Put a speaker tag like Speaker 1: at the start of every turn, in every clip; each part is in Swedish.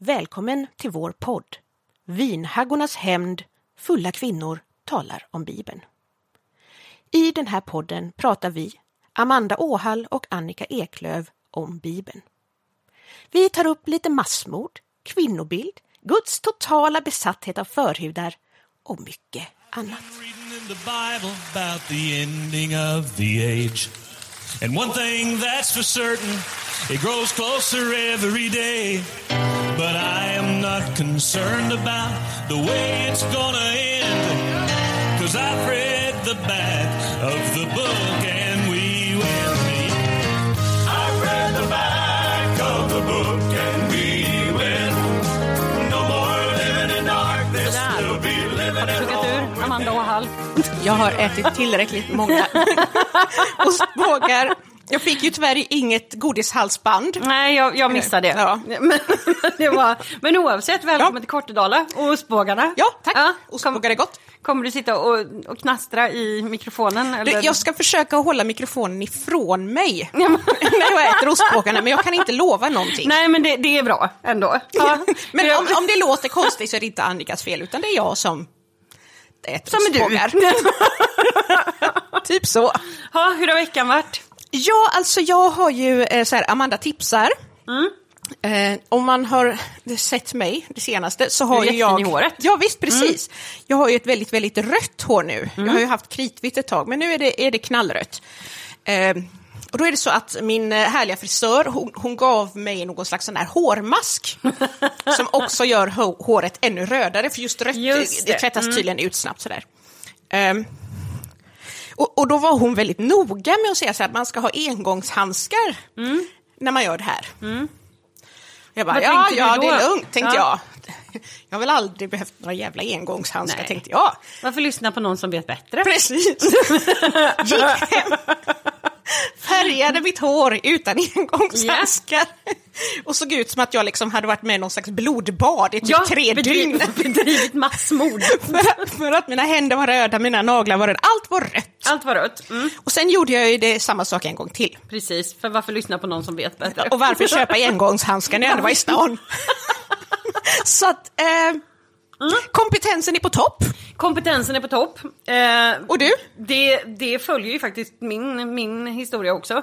Speaker 1: Välkommen till vår podd. Vinhaggornas hämnd, fulla kvinnor talar om Bibeln. I den här podden pratar vi, Amanda Åhall och Annika Eklöv, om Bibeln. Vi tar upp lite massmord, kvinnobild, Guds totala besatthet av förhudar och mycket annat.
Speaker 2: And one thing that's for certain, it grows closer every day. But I am not concerned about the way it's gonna end. Cause I've read the back of the book
Speaker 3: Amanda Åhall?
Speaker 1: Jag har ätit tillräckligt många ostbågar. Jag fick ju tyvärr inget godishalsband.
Speaker 3: Nej, jag, jag missade det.
Speaker 1: Ja.
Speaker 3: Men, det var, men oavsett, välkommen till Kortedala och ostbågarna.
Speaker 1: Ja, tack.
Speaker 3: kom,
Speaker 1: Ostbågar är gott.
Speaker 3: kommer du sitta och, och knastra i mikrofonen? Eller?
Speaker 1: jag ska försöka hålla mikrofonen ifrån mig
Speaker 3: Ja,
Speaker 1: när jag äter ostbågarna, men jag kan inte lova någonting.
Speaker 3: Nej, men det, det är bra ändå. Ja.
Speaker 1: Men om, om det låter konstigt så är det inte Annikas fel, utan det är jag som äter
Speaker 3: Som är du.
Speaker 1: typ så.
Speaker 3: Ja, hur har veckan varit?
Speaker 1: Ja, alltså jag har ju eh, så här, Amanda tipsar.
Speaker 3: Mm.
Speaker 1: Eh, om man har sett mig det senaste så har
Speaker 3: Du är
Speaker 1: ju jag...
Speaker 3: i håret.
Speaker 1: Ja, visst, precis. Jag har ju ett väldigt, väldigt rött hår nu.
Speaker 3: Mm.
Speaker 1: Jag har ju haft kritvitt ett tag, men nu är det, är det knallrött. Eh, och då är det så att min eh, härliga frisör, hon, hon gav mig någon slags sån här hårmask som också gör hå- håret ännu rödare, för just rött
Speaker 3: Just
Speaker 1: det.
Speaker 3: det.
Speaker 1: tvättas tydligen ut snabbt sådär. Ehm, och, och då var hon väldigt noga med att säga så här, att man ska ha engångshandskar när man gör det här. Jag bara,
Speaker 3: Vad
Speaker 1: ja, ja, det är lugnt, tänkte
Speaker 3: Ja.
Speaker 1: jag. Jag har väl aldrig behövt några jävla engångshandskar,
Speaker 3: Nej.
Speaker 1: tänkte jag.
Speaker 3: Varför lyssna på någon som vet bättre?
Speaker 1: Precis. Gick hem, färgade mitt hår utan engångshandskar. Och såg ut som att jag liksom hade varit med i någon slags blodbad i typ tre dygn.
Speaker 3: bedrivit, bedrivit massmord.
Speaker 1: För, för att mina händer var röda, mina naglar var röda, allt var rött.
Speaker 3: Allt var rött. Mm,
Speaker 1: Och sen gjorde jag ju det samma sak en gång till.
Speaker 3: precis, för varför lyssna på någon som vet bättre?
Speaker 1: Och varför köpa engångshandskar när jag ändå var i stan? Så att eh, kompetensen är på topp.
Speaker 3: Kompetensen är på topp. Eh,
Speaker 1: Och du?
Speaker 3: Det, det följer ju faktiskt min, min historia också.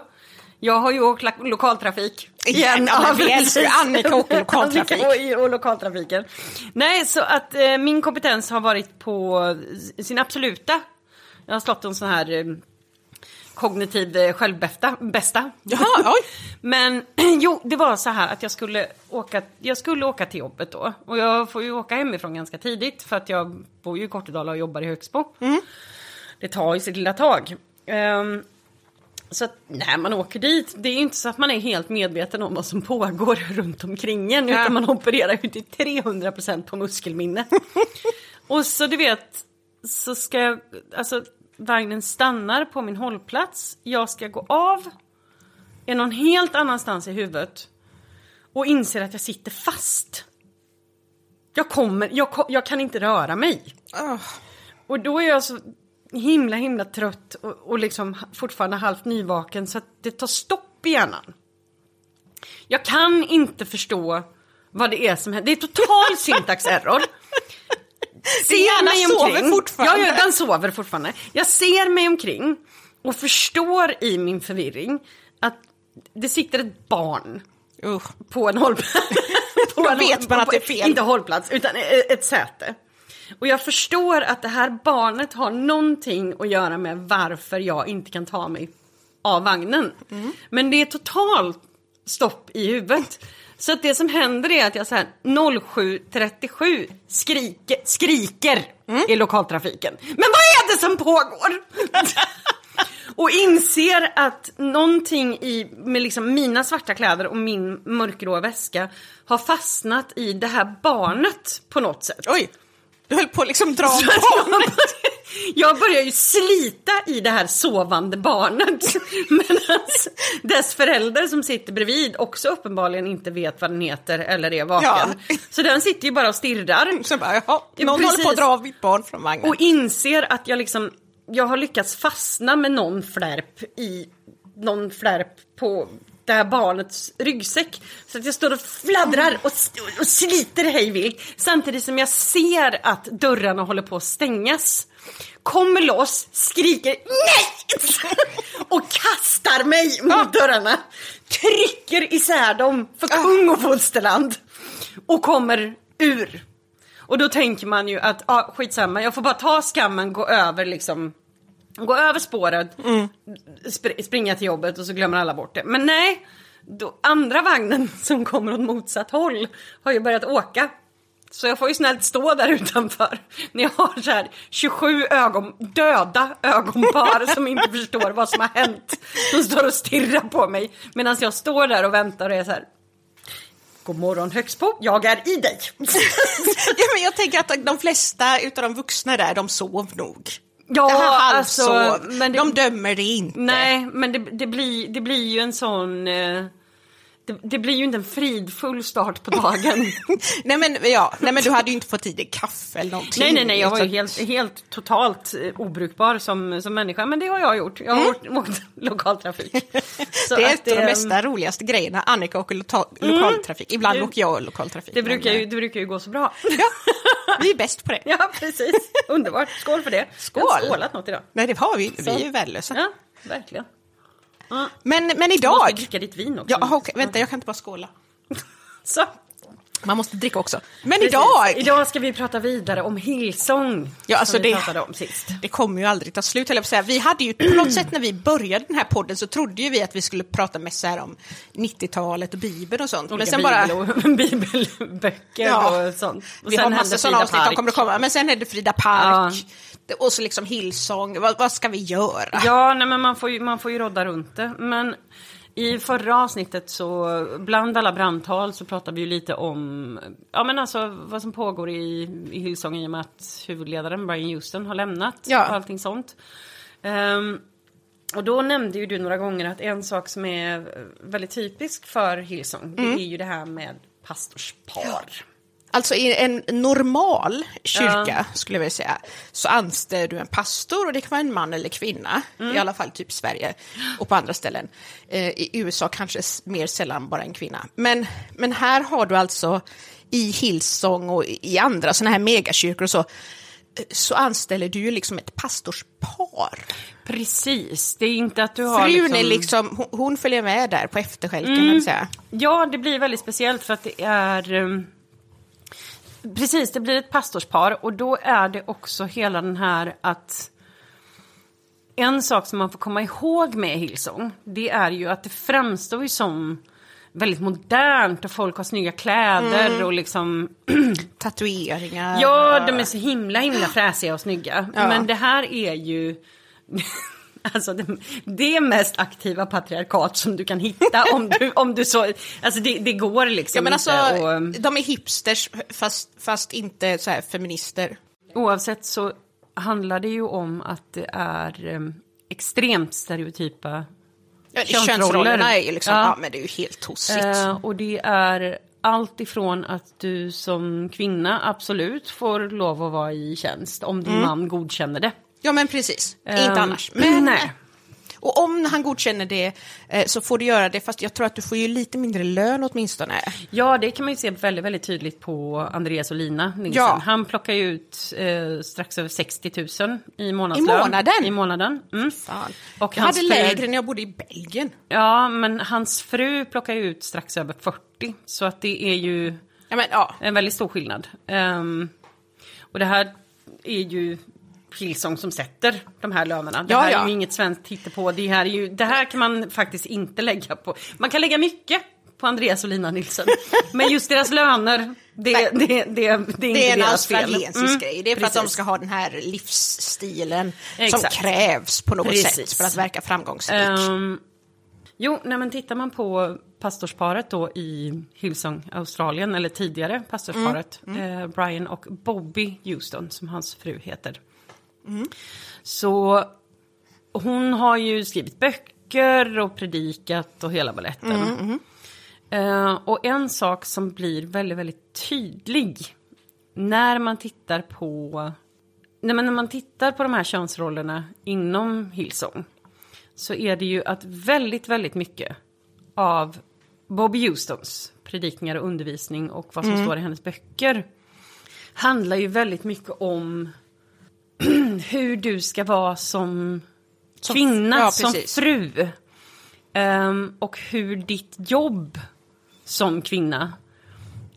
Speaker 3: Jag har ju åkt la- lokaltrafik.
Speaker 1: Igen, ja, vi älskar ju. Annika åker lokaltrafik.
Speaker 3: Annika och, och lokaltrafiken. Nej, så att eh, min kompetens har varit på sin absoluta. Jag har slått en sån här eh, kognitiv eh, självbästa. Bästa.
Speaker 1: Jaha, oj.
Speaker 3: Men jo, det var så här att jag skulle åka, jag skulle åka till jobbet då. Och jag får ju åka hemifrån ganska tidigt för att jag bor ju i Kortedala och jobbar i Högsbo. Det tar ju sitt lilla tag. Ehm, så att när man åker dit, det är ju inte så att man är helt medveten om vad som pågår runt omkring en.
Speaker 1: Ja.
Speaker 3: Utan man opererar ju till 300% på muskelminne. och så du vet, så ska jag, alltså vagnen stannar på min hållplats. Jag ska gå av är någon helt annanstans i huvudet och inser att jag sitter fast. Jag kommer, jag, jag kan inte röra mig.
Speaker 1: Oh.
Speaker 3: Och då är jag så himla himla trött och, och liksom fortfarande halvt nyvaken så att det tar stopp i hjärnan. Jag kan inte förstå vad det är som händer. Det är total syntax error.
Speaker 1: Din hjärna sover fortfarande.
Speaker 3: Ja, ja, den sover fortfarande. Jag ser mig omkring och förstår i min förvirring att det sitter ett barn
Speaker 1: Usch.
Speaker 3: på en hållplats. på en
Speaker 1: vet man att det är fel.
Speaker 3: Inte hållplats, utan e- ett säte. Och jag förstår att det här barnet har någonting att göra med varför jag inte kan ta mig av vagnen.
Speaker 1: Mm.
Speaker 3: Men det är totalt stopp i huvudet. Så att det som händer är att jag så här 07.37 skriker, skriker
Speaker 1: Mm.
Speaker 3: i lokaltrafiken. Men vad är det som pågår? Och inser att någonting i, med liksom mina svarta kläder och min mörkgrå väska har fastnat i det här barnet på något sätt.
Speaker 1: Oj, du höll på att liksom dra
Speaker 3: Så att
Speaker 1: barn.
Speaker 3: Jag, börjar ju slita i det här sovande barnet. Medan dess förälder som sitter bredvid också uppenbarligen inte vet vad den heter eller är vaken.
Speaker 1: Ja.
Speaker 3: Så den sitter ju bara och stirrar.
Speaker 1: Så bara, jaha,
Speaker 3: Ja,
Speaker 1: någon håller på
Speaker 3: precis.
Speaker 1: att dra av mitt barn från vagnen.
Speaker 3: Och inser att jag liksom, jag har lyckats fastna med någon flärp i, någon flärp på lyfta barnets ryggsäck. Så att jag står och fladdrar och, och sliter hej vilt. Samtidigt som jag ser att dörrarna håller på att stängas. Kommer loss, skriker nej! Och kastar mig mot dörrarna. Trycker isär dem för kung och fosterland. Och kommer ur. Och då tänker man ju att, ja skitsamma, jag får bara ta skammen, gå över liksom Gå över spåret, spr- springa till jobbet och så glömmer alla bort det. Men nej, då, andra vagnen som kommer åt motsatt håll har ju börjat åka. Så jag får ju snällt stå där utanför när jag har så här 27 ögon, döda ögonpar som inte förstår vad som har hänt. Som står och stirrar på mig medan jag står där och väntar och är så här. God morgon Högsbo, jag är i dig.
Speaker 1: Ja, men jag tänker att de flesta utav de vuxna där, de sov nog.
Speaker 3: Ja, alltså, men det-
Speaker 1: De dömer det inte.
Speaker 3: Nej, men det, det, blir, det blir ju en sån... Eh, det, det blir ju inte en fridfull start på dagen.
Speaker 1: nej, men, ja, nej men du hade ju inte fått i dig kaffe eller någonting.
Speaker 3: nej, nej, nej, jag var ju helt, helt totalt eh, obrukbar som, som människa. Men det har jag gjort. Jag har åkt, åkt lokaltrafik.
Speaker 1: Det är ett av de
Speaker 3: eh,
Speaker 1: bästa, roligaste grejerna. Annika åker lo- lokaltrafik. Ibland
Speaker 3: Det-
Speaker 1: åker jag lokaltrafik.
Speaker 3: Det
Speaker 1: men,
Speaker 3: brukar, ju,
Speaker 1: eh,
Speaker 3: det brukar ju gå så bra.
Speaker 1: Ja, vi är bäst på det.
Speaker 3: Ja, precis. Underbart. Skål för det.
Speaker 1: Skål.
Speaker 3: Jag har inte skålat något idag.
Speaker 1: Nej, det har vi Vi är ju värdelösa.
Speaker 3: Ja, verkligen.
Speaker 1: Men, men
Speaker 3: Du måste
Speaker 1: idag...
Speaker 3: dricka ditt vin också.
Speaker 1: Ja, okej, vänta, jag kan inte bara skåla.
Speaker 3: Så.
Speaker 1: Man måste dricka också. Men
Speaker 3: Precis.
Speaker 1: idag...
Speaker 3: Idag ska vi prata vidare om Hillsong.
Speaker 1: Ja, alltså det-
Speaker 3: pratade om sist.
Speaker 1: Det kommer ju aldrig ta slut, att säga. Vi hade ju på något sätt när vi började den här podden så trodde ju vi att vi skulle prata mest så här om 90-talet och Bibeln och sånt. Men sen bara...
Speaker 3: Bibelböcker
Speaker 1: Ja.
Speaker 3: och sånt. Och
Speaker 1: vi har massa sådana avsnitt som kommer att komma. Men sen är det Frida Park. Och så liksom Hillsong. Vad, vad ska vi göra?
Speaker 3: Ja, nej, men man får, ju, man får ju rodda runt det. Men i förra avsnittet så, bland alla brandtal så pratade vi ju lite om ja, men alltså, vad som pågår i, i Hillsong i och med att huvudledaren Brian Houston har lämnat
Speaker 1: Ja.
Speaker 3: och allting sånt. Ehm, och då nämnde ju du några gånger att en sak som är väldigt typisk för Hillsong, det är ju det här med pastorspar.
Speaker 1: Alltså i en normal kyrka, skulle jag vilja säga, så anställer du en pastor och det kan vara en man eller kvinna,
Speaker 3: Mm.
Speaker 1: i alla fall typ Sverige och på andra ställen. Eh, I USA kanske mer sällan bara en kvinna. Men, men här har du alltså i Hillsong och i andra sådana här megakyrkor och så, eh, så anställer du ju liksom ett pastorspar.
Speaker 3: Precis, det är inte att du har
Speaker 1: Frun
Speaker 3: liksom...
Speaker 1: är liksom, hon, hon följer med där på efterskälken, mm. säga.
Speaker 3: Ja, det blir väldigt speciellt för att det är... um, Precis, det blir ett pastorspar och då är det också hela den här att... En sak som man får komma ihåg med Hillsong, det är ju att det framstår ju som väldigt modernt och folk har snygga kläder och liksom...
Speaker 1: Tatueringar.
Speaker 3: Ja, de är så himla himla fräsiga och snygga.
Speaker 1: Ja.
Speaker 3: Men det här är ju... Alltså det, det mest aktiva patriarkat som du kan hitta om du, om du så... Alltså det, det går liksom
Speaker 1: Ja, men alltså,
Speaker 3: inte. Och, um,
Speaker 1: de är hipsters fast, fast inte så här feminister.
Speaker 3: oavsett så handlar det ju om att det är um, extremt stereotypa
Speaker 1: Ja,
Speaker 3: Könsroller.
Speaker 1: könsrollerna är liksom,
Speaker 3: Ja.
Speaker 1: ja. men det är ju helt tossigt.
Speaker 3: Eh, och det är allt ifrån att du som kvinna absolut får lov att vara i tjänst om din man godkänner det.
Speaker 1: Ja men precis,
Speaker 3: Ehm,
Speaker 1: inte annars. Men,
Speaker 3: nej.
Speaker 1: Och om han godkänner det eh, så får du göra det, fast jag tror att du får ju lite mindre lön åtminstone.
Speaker 3: Ja, det kan man ju se väldigt, väldigt tydligt på Andreas och Lina.
Speaker 1: Ja.
Speaker 3: Han plockar ju ut eh, strax över 60 000 i månadslön.
Speaker 1: I månaden?
Speaker 3: I månaden. Mm.
Speaker 1: Fan.
Speaker 3: Och
Speaker 1: jag hade
Speaker 3: fru-
Speaker 1: lägre när jag bodde i Belgien.
Speaker 3: Ja, men hans fru plockar ju ut strax över 40. Så att det är ju
Speaker 1: Ja, men, ja.
Speaker 3: en väldigt stor skillnad. Ehm, och det här är ju Hillsong som sätter de här lönerna. Det
Speaker 1: Ja,
Speaker 3: här är
Speaker 1: ja.
Speaker 3: ju inget svenskt hittepå. Det här, är ju, det här kan man faktiskt inte lägga på. Man kan lägga mycket på Andreas och Lina Nilsson. Men just deras löner, det, det, det, det, är inte
Speaker 1: Det är en australiensisk
Speaker 3: Mm,
Speaker 1: grej. Det är för att de
Speaker 3: precis.
Speaker 1: ska ha den här livsstilen
Speaker 3: Exakt.
Speaker 1: som krävs på något
Speaker 3: Precis.
Speaker 1: sätt för att verka framgångsrik.
Speaker 3: Ehm, jo, nej, men tittar man på pastorsparet då i Hillsong, Australien, eller tidigare pastorsparet, Eh, Brian och Bobby Houston, som hans fru heter. Så hon har ju skrivit böcker och predikat och hela baletten. Eh, och en sak som blir väldigt, väldigt tydlig när man tittar på Nej, men när man tittar på de här könsrollerna inom Hillsong så är det ju att väldigt, väldigt mycket av Bobby Houstons predikningar och undervisning och vad som står i hennes böcker handlar ju väldigt mycket om hur du ska vara som, kvinna,
Speaker 1: ja,
Speaker 3: som fru. Ehm, och hur ditt jobb som kvinna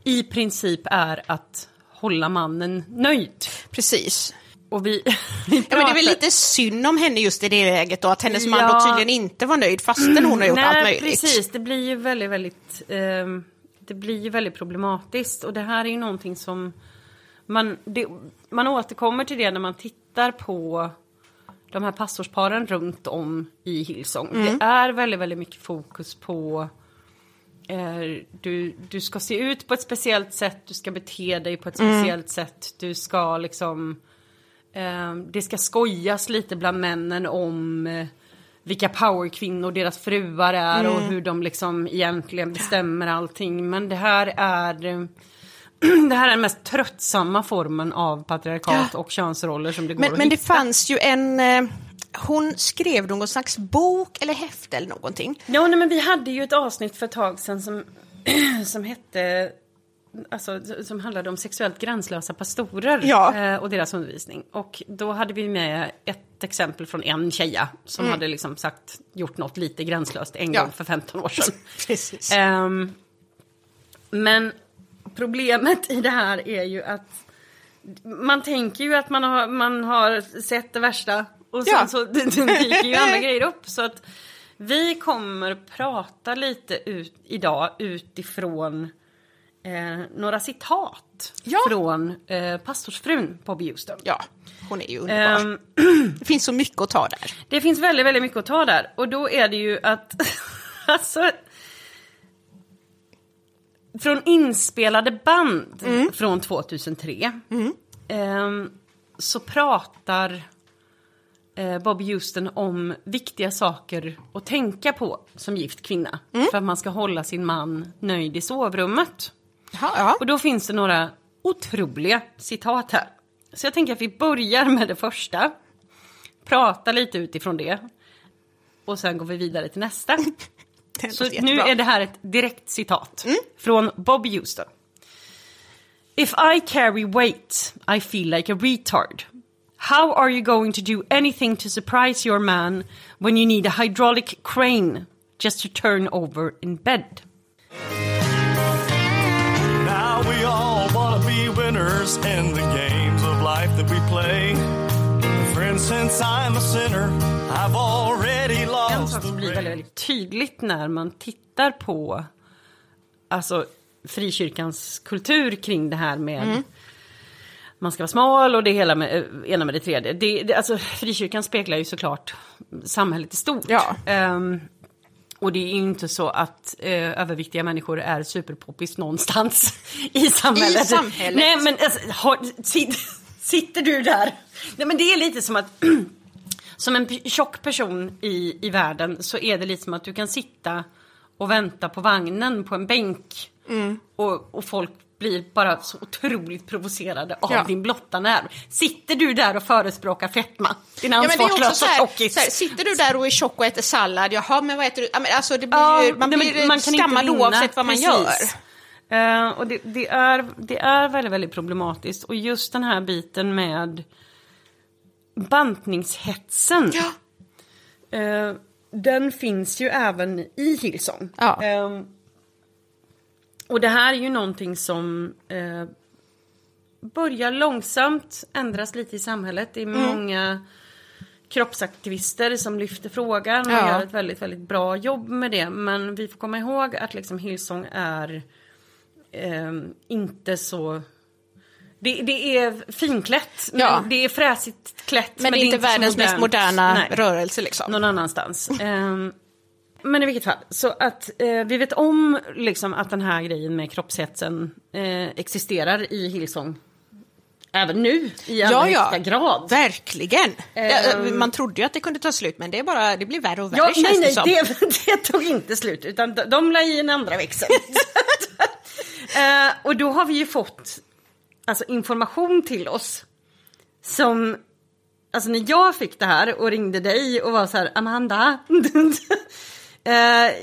Speaker 3: i princip är att hålla mannen nöjd.
Speaker 1: Precis.
Speaker 3: Och vi, vi
Speaker 1: Ja, men det är väl lite synd om henne just i det läget då, att hennes man
Speaker 3: Ja.
Speaker 1: då tydligen inte var nöjd fastän hon har gjort allt möjligt.
Speaker 3: precis. Det blir ju väldigt, väldigt, ehm, det blir ju väldigt problematiskt. Och det här är ju någonting som man, det, man återkommer till det när man tittar på de här pastorsparen runt om i Hillsong.
Speaker 1: Mm.
Speaker 3: Det är väldigt, väldigt mycket fokus på eh, du, du ska se ut på ett speciellt sätt, du ska bete dig på ett
Speaker 1: Mm.
Speaker 3: speciellt sätt, du ska liksom eh, det ska skojas lite bland männen om eh, vilka powerkvinnor deras fruar är och
Speaker 1: Mm.
Speaker 3: hur de liksom egentligen bestämmer allting. Men det här är eh, det här är den mest tröttsamma formen av patriarkat och könsroller som det går
Speaker 1: Men,
Speaker 3: att
Speaker 1: men det
Speaker 3: hitta.
Speaker 1: fanns ju en... Eh, hon skrev någon slags bok eller häfte eller någonting.
Speaker 3: Ja, nej, men vi hade ju ett avsnitt för ett tag sedan som, som hette Alltså, som handlade om sexuellt gränslösa pastorer
Speaker 1: Ja.
Speaker 3: eh, och deras undervisning. Och då hade vi med ett exempel från en tjeja som hade liksom sagt, gjort något lite gränslöst en
Speaker 1: Mm. Ja.
Speaker 3: gång för 15 år sedan.
Speaker 1: Precis.
Speaker 3: Ehm, men problemet i det här är ju att man tänker ju att man har, man har sett det värsta och sen
Speaker 1: Ja.
Speaker 3: så dyker ju andra grejer upp. Så att vi kommer prata lite ut, idag utifrån eh, några citat
Speaker 1: Ja.
Speaker 3: från eh, pastorsfrun Bobby Houston.
Speaker 1: Ja, hon är ju underbar.
Speaker 3: Ehm,
Speaker 1: det finns så mycket att ta där.
Speaker 3: det finns väldigt, väldigt mycket att ta där. Och då är det ju att, alltså, från inspelade band från 2003 ehm, så pratar eh, Bob Houston om viktiga saker att tänka på som gift kvinna. För att man ska hålla sin man nöjd i sovrummet.
Speaker 1: Jaha, ja.
Speaker 3: Och då finns det några otroliga citat här. Så jag tänker att vi börjar med det första. Prata lite utifrån det. Och sen går vi vidare till nästa.
Speaker 1: Det
Speaker 3: Så
Speaker 1: låter
Speaker 3: nu
Speaker 1: jättebra.
Speaker 3: är det här ett direkt citat mm. från Bob Houston. If I carry weight, I feel like a retard. How are you going to do anything to surprise your man when you need a hydraulic crane just to turn over in bed?
Speaker 4: Now we all want to be winners in the games of life that we play. Friends, since I'm a sinner, I've already
Speaker 3: En sak som blir väldigt, väldigt tydligt när man tittar på alltså, frikyrkans kultur kring det här med
Speaker 1: Mm.
Speaker 3: man ska vara smal och det hela med eh, ena med det tredje. Det, det, alltså, frikyrkan speglar ju såklart samhället i stort.
Speaker 1: Ja.
Speaker 3: Ehm, och det är ju inte så att eh, överviktiga människor är superpoppis någonstans i samhället.
Speaker 1: I samhället.
Speaker 3: Nej men alltså, har, sit, sitter du där? Nej men det är lite som att som en tjock person i, i världen så är det lite som att du kan sitta och vänta på vagnen på en bänk.
Speaker 1: Mm.
Speaker 3: Och, och folk blir bara så otroligt provocerade av
Speaker 1: Ja.
Speaker 3: din blotta närvaro. Sitter du där och förespråkar fetma? Din
Speaker 1: Ja,
Speaker 3: ansvarslösa
Speaker 1: här,
Speaker 3: tjockis.
Speaker 1: sitter du där och är tjock och äter sallad, jaha men vad äter du? Ja, alltså det blir
Speaker 3: Ja,
Speaker 1: man
Speaker 3: nej,
Speaker 1: blir
Speaker 3: man
Speaker 1: skammad oavsett vad man
Speaker 3: Precis.
Speaker 1: gör.
Speaker 3: Eh, och det, det, är, det är väldigt, väldigt problematiskt. Och just den här biten med bantningshetsen.
Speaker 1: Ja.
Speaker 3: Eh, den finns ju även i Hillsong.
Speaker 1: Ja.
Speaker 3: Eh, och det här är ju någonting som eh, börjar långsamt ändras lite i samhället. Det är
Speaker 1: Mm.
Speaker 3: många kroppsaktivister som lyfter frågan och
Speaker 1: Ja.
Speaker 3: gör ett väldigt, väldigt bra jobb med det. Men vi får komma ihåg att liksom Hillsong är eh, inte så... Det, det är finklätt, men
Speaker 1: Ja.
Speaker 3: det är fräsigt klätt.
Speaker 1: Men, det är inte
Speaker 3: så
Speaker 1: världens mest moderna
Speaker 3: Nej
Speaker 1: rörelse liksom.
Speaker 3: någon annanstans. Ehm, men i vilket fall, så att eh, vi vet om liksom att den här grejen med kroppshetsen eh, existerar i Hillsong. Även nu i allra
Speaker 1: Ja, ja.
Speaker 3: högsta grad.
Speaker 1: Verkligen.
Speaker 3: Ehm.
Speaker 1: man trodde ju att det kunde ta slut men det, är bara, det blir värre och värre
Speaker 3: Ja,
Speaker 1: känns
Speaker 3: nej, nej,
Speaker 1: det som.
Speaker 3: det, det tog inte slut, utan de, de la i en andra växel. Eh, och då har vi ju fått alltså, information till oss som, alltså när jag fick det här och ringde dig och var så här, Amanda, eh,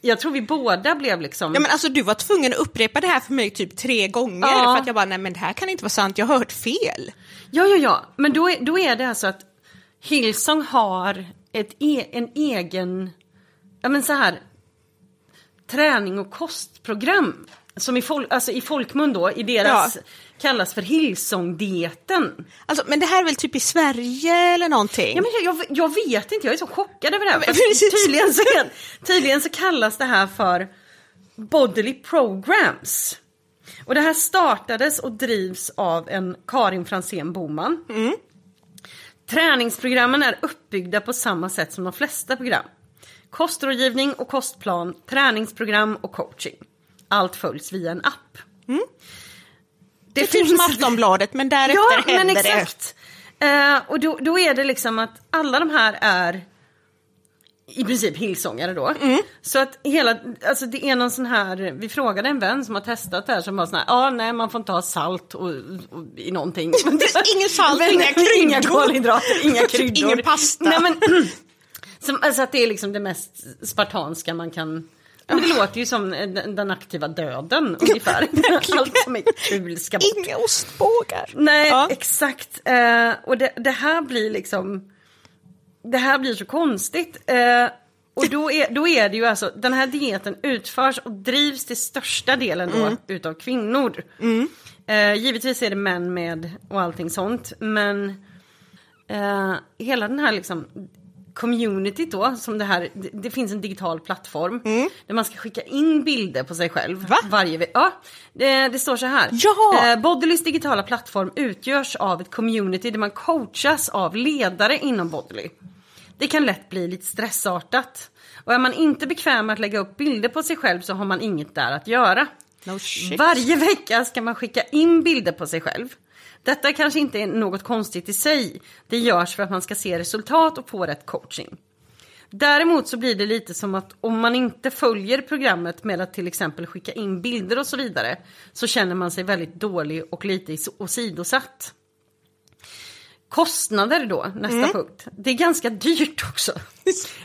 Speaker 3: jag tror vi båda blev liksom...
Speaker 1: Ja men alltså du var tvungen att upprepa det här för mig typ tre gånger
Speaker 3: Ja.
Speaker 1: för att jag bara, nej men det här kan inte vara sant, jag har hört fel.
Speaker 3: Ja, ja, ja. Men då är, då är det alltså att Hillsong har ett e, en egen, ja men så här, träning och kostprogram. Som i, fol, alltså i folkmun då, i deras,
Speaker 1: Ja.
Speaker 3: kallas för Hillsong-dieten.
Speaker 1: Alltså, men det här är väl typ i Sverige eller någonting?
Speaker 3: Ja, men jag, jag, jag vet inte, jag är så chockad över det här.
Speaker 1: precis.
Speaker 3: tydligen, så, tydligen så kallas det här för Bodily Programs. Och det här startades och drivs av en Karin Fransén Boman. Träningsprogrammen är uppbyggda på samma sätt som de flesta program. Kostrådgivning och kostplan, träningsprogram och coaching. Allt följs via en app.
Speaker 1: det är typ som Aftonbladet men därefter
Speaker 3: Ja, men
Speaker 1: händer det.
Speaker 3: exakt. Eh, och då, då är det liksom att alla de här är i princip hillsångare då.
Speaker 1: Mm.
Speaker 3: Så att hela, alltså det är någon sån här, vi frågade en vän som har testat det här som var sån här, ja ah, nej man får inte ha salt och, och, i någonting.
Speaker 1: Ingen salt,
Speaker 3: Men-
Speaker 1: inga kryddor.
Speaker 3: Inga kolhydrater, inga kryddor.
Speaker 1: Ingen pasta.
Speaker 3: Nej, men, som, alltså att det är liksom det mest spartanska man kan men det låter ju som eh, den, aktiva döden ungefär. Allt som är kul ska bort.
Speaker 1: Inga ostbågar.
Speaker 3: Nej,
Speaker 1: Ja.
Speaker 3: exakt. Eh, och det, det här blir liksom... Det här blir så konstigt. Eh, och då är, då är det ju alltså, den här dieten utförs och drivs till största delen då utav kvinnor. Eh, givetvis är det män med och allting sånt, men hela den här liksom communityt då, som det här, det, det finns en digital plattform där man ska skicka in bilder på sig själv.
Speaker 1: Va?
Speaker 3: Varje Ja, det, det står så här.
Speaker 1: Jaha!
Speaker 3: Eh, Bodilys digitala plattform utgörs av ett community där man coachas av ledare inom Bodily. Det kan lätt bli lite stressartat. Och är man inte bekväm med att lägga upp bilder på sig själv så har man inget där att göra.
Speaker 1: No.
Speaker 3: Varje vecka ska man skicka in bilder på sig själv. Detta kanske inte är något konstigt i sig. Det görs för att man ska se resultat och få rätt coaching. Däremot så blir det lite som att om man inte följer programmet med att till exempel skicka in bilder och så vidare så känner man sig väldigt dålig och lite is- åsidosatt. Kostnader då, nästa punkt. Det är ganska dyrt också.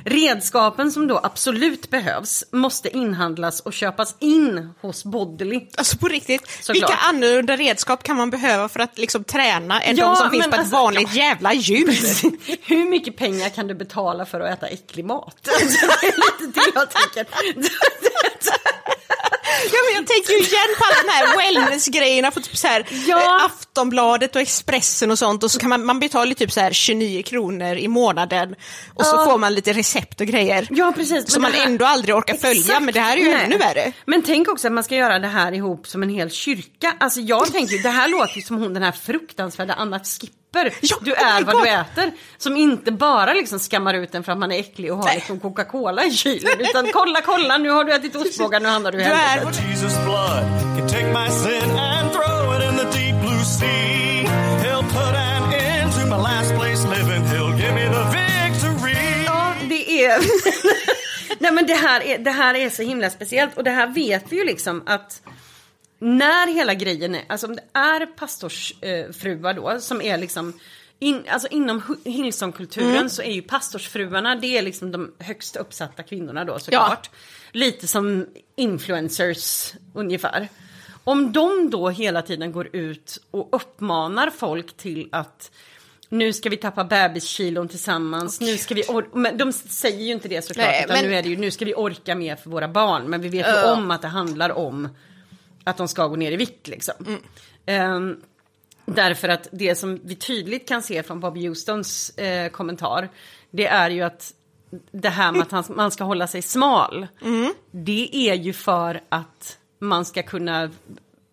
Speaker 3: Redskapen som då absolut behövs måste inhandlas och köpas in hos Bodily.
Speaker 1: Alltså på riktigt,
Speaker 3: Såklart.
Speaker 1: vilka annorlunda redskap kan man behöva för att liksom träna än
Speaker 3: Ja,
Speaker 1: de som finns på ett
Speaker 3: alltså,
Speaker 1: vanligt jävla djur?
Speaker 3: Hur mycket pengar kan du betala för att äta äcklig mat? Alltså, det är lite det jag tänker.
Speaker 1: Ja, men jag tänker ju igen på alla de här wellness-grejerna på typ så här,
Speaker 3: Ja.
Speaker 1: eh, Aftonbladet och Expressen och sånt och så kan man, man betala typ så här 29 kronor i månaden och så får man lite recept och grejer.
Speaker 3: Ja, precis.
Speaker 1: Som man
Speaker 3: här-
Speaker 1: ändå aldrig orkar följa,
Speaker 3: Exakt.
Speaker 1: men det här är ju
Speaker 3: Nej.
Speaker 1: ännu värre.
Speaker 3: Men tänk också att man ska göra det här ihop som en hel kyrka. Alltså jag tänker, det här låter ju som hon den här fruktansvärda Anna Skipper.
Speaker 1: Ja,
Speaker 3: du
Speaker 1: oh
Speaker 3: är
Speaker 1: my
Speaker 3: vad
Speaker 1: God.
Speaker 3: du äter. Som inte bara liksom skammar ut den för att man är äcklig och har
Speaker 1: Nej.
Speaker 3: liksom Coca-Cola i kylen. Utan kolla, kolla, nu har du ätit ostbågar, nu hamnar du i helvetet. Ja, det är... Nej men det här, är, det här är så himla speciellt och det här vet vi ju liksom att när hela grejen är, alltså om det är pastorsfruar eh, då som är liksom in, alltså inom Hillsongkulturen så är ju pastorsfruarna det är liksom de högst uppsatta kvinnorna då såklart. Lite som influencers ungefär. Om de då hela tiden går ut och uppmanar folk till att nu ska vi tappa bebiskilon tillsammans, nu ska vi men de säger ju inte det såklart,
Speaker 1: Nej,
Speaker 3: utan
Speaker 1: men-
Speaker 3: nu är det ju nu ska vi orka mer för våra barn, men vi vet ju
Speaker 1: Ja.
Speaker 3: om att det handlar om att de ska gå ner i vikt liksom.
Speaker 1: Mm.
Speaker 3: Ehm, därför att det som vi tydligt kan se från Bobby Houstons eh, kommentar, det är ju att det här med att han, man ska hålla sig smal,
Speaker 1: Mm.
Speaker 3: det är ju för att man ska kunna,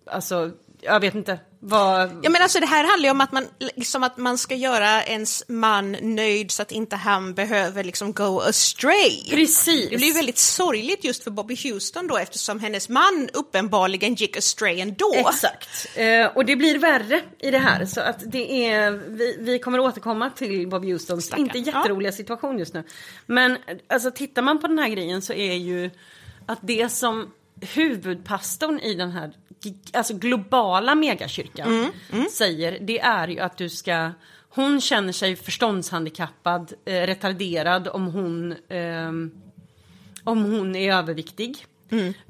Speaker 3: alltså, jag vet inte, vad...
Speaker 1: Ja men alltså det här handlar ju om att man, liksom att man ska göra ens man nöjd så att inte han behöver liksom go astray.
Speaker 3: Precis.
Speaker 1: Det blir ju väldigt sorgligt just för Bobby Houston då eftersom hennes man uppenbarligen gick astray ändå.
Speaker 3: Exakt. Eh, och det blir värre i det här. Så att det är, vi, vi kommer återkomma till Bob Houstons
Speaker 1: Stackarn.
Speaker 3: inte jätteroliga situation just nu. Men alltså tittar man på den här grejen så är ju att det som huvudpastorn i den här alltså globala megakyrkan säger det är ju att du ska hon känner sig förståndshandikappad, eh, retarderad om hon ehm, om hon är överviktig.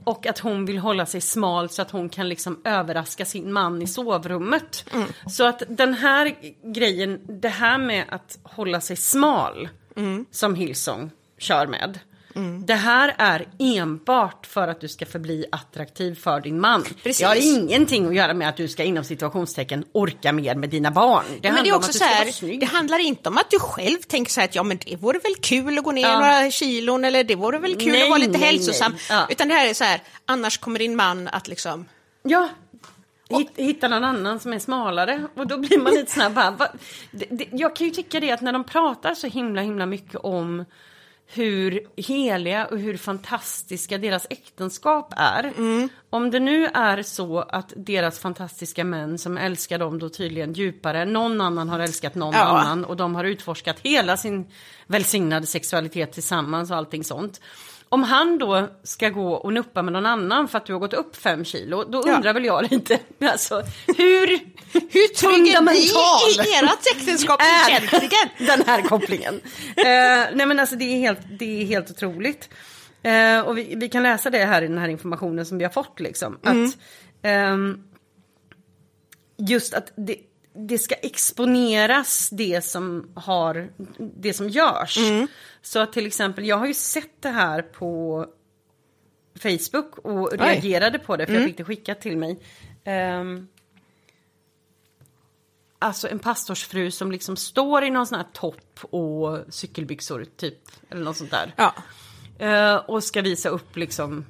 Speaker 3: Och att hon vill hålla sig smal så att hon kan liksom överraska sin man i sovrummet. Så att den här grejen, det här med att hålla sig smal som Hillsong kör med. Det här är enbart för att du ska förbli attraktiv för din man.
Speaker 1: Precis.
Speaker 3: Det har ingenting att göra med att du ska inom situationstecken orka mer med dina barn. Det
Speaker 1: men det är också så här, det handlar inte om att du själv tänker så här att ja men det vore väl kul att gå ner
Speaker 3: Ja.
Speaker 1: några kilon eller det vore väl kul
Speaker 3: Nej,
Speaker 1: att vara lite
Speaker 3: nej,
Speaker 1: hälsosam.
Speaker 3: nej. Ja.
Speaker 1: Utan det här är så här, annars kommer din man att liksom
Speaker 3: Ja. Hitt, hitta någon annan som är smalare och då blir man lite det, Jag kan ju tycka det att när de pratar så himla himla mycket om hur heliga och hur fantastiska deras äktenskap är. Om det nu är så att deras fantastiska män som älskar dem då tydligen djupare, någon annan har älskat någon
Speaker 1: Ja.
Speaker 3: annan och de har utforskat hela sin välsignade sexualitet tillsammans och allting sånt. Om han då ska gå och nuppa med någon annan för att du har gått upp fem kilo, då
Speaker 1: Ja.
Speaker 3: undrar väl jag lite, alltså hur,
Speaker 1: Hur trygg är ni i ert äktenskap
Speaker 3: är
Speaker 1: egentligen?
Speaker 3: den här kopplingen? eh, nej men alltså det är helt, det är helt otroligt. Eh, och vi, vi kan läsa det här i den här informationen som vi har fått liksom. Att, ehm, just att det, det ska exponeras det som har, det som görs. Så att till exempel, jag har ju sett det här på Facebook och reagerade på det för jag fick det skickat till mig. Ehm, alltså en pastorsfru som liksom står i någon sån här topp och cykelbyxor typ, eller något sånt där.
Speaker 1: Ja.
Speaker 3: Eh, och ska visa upp liksom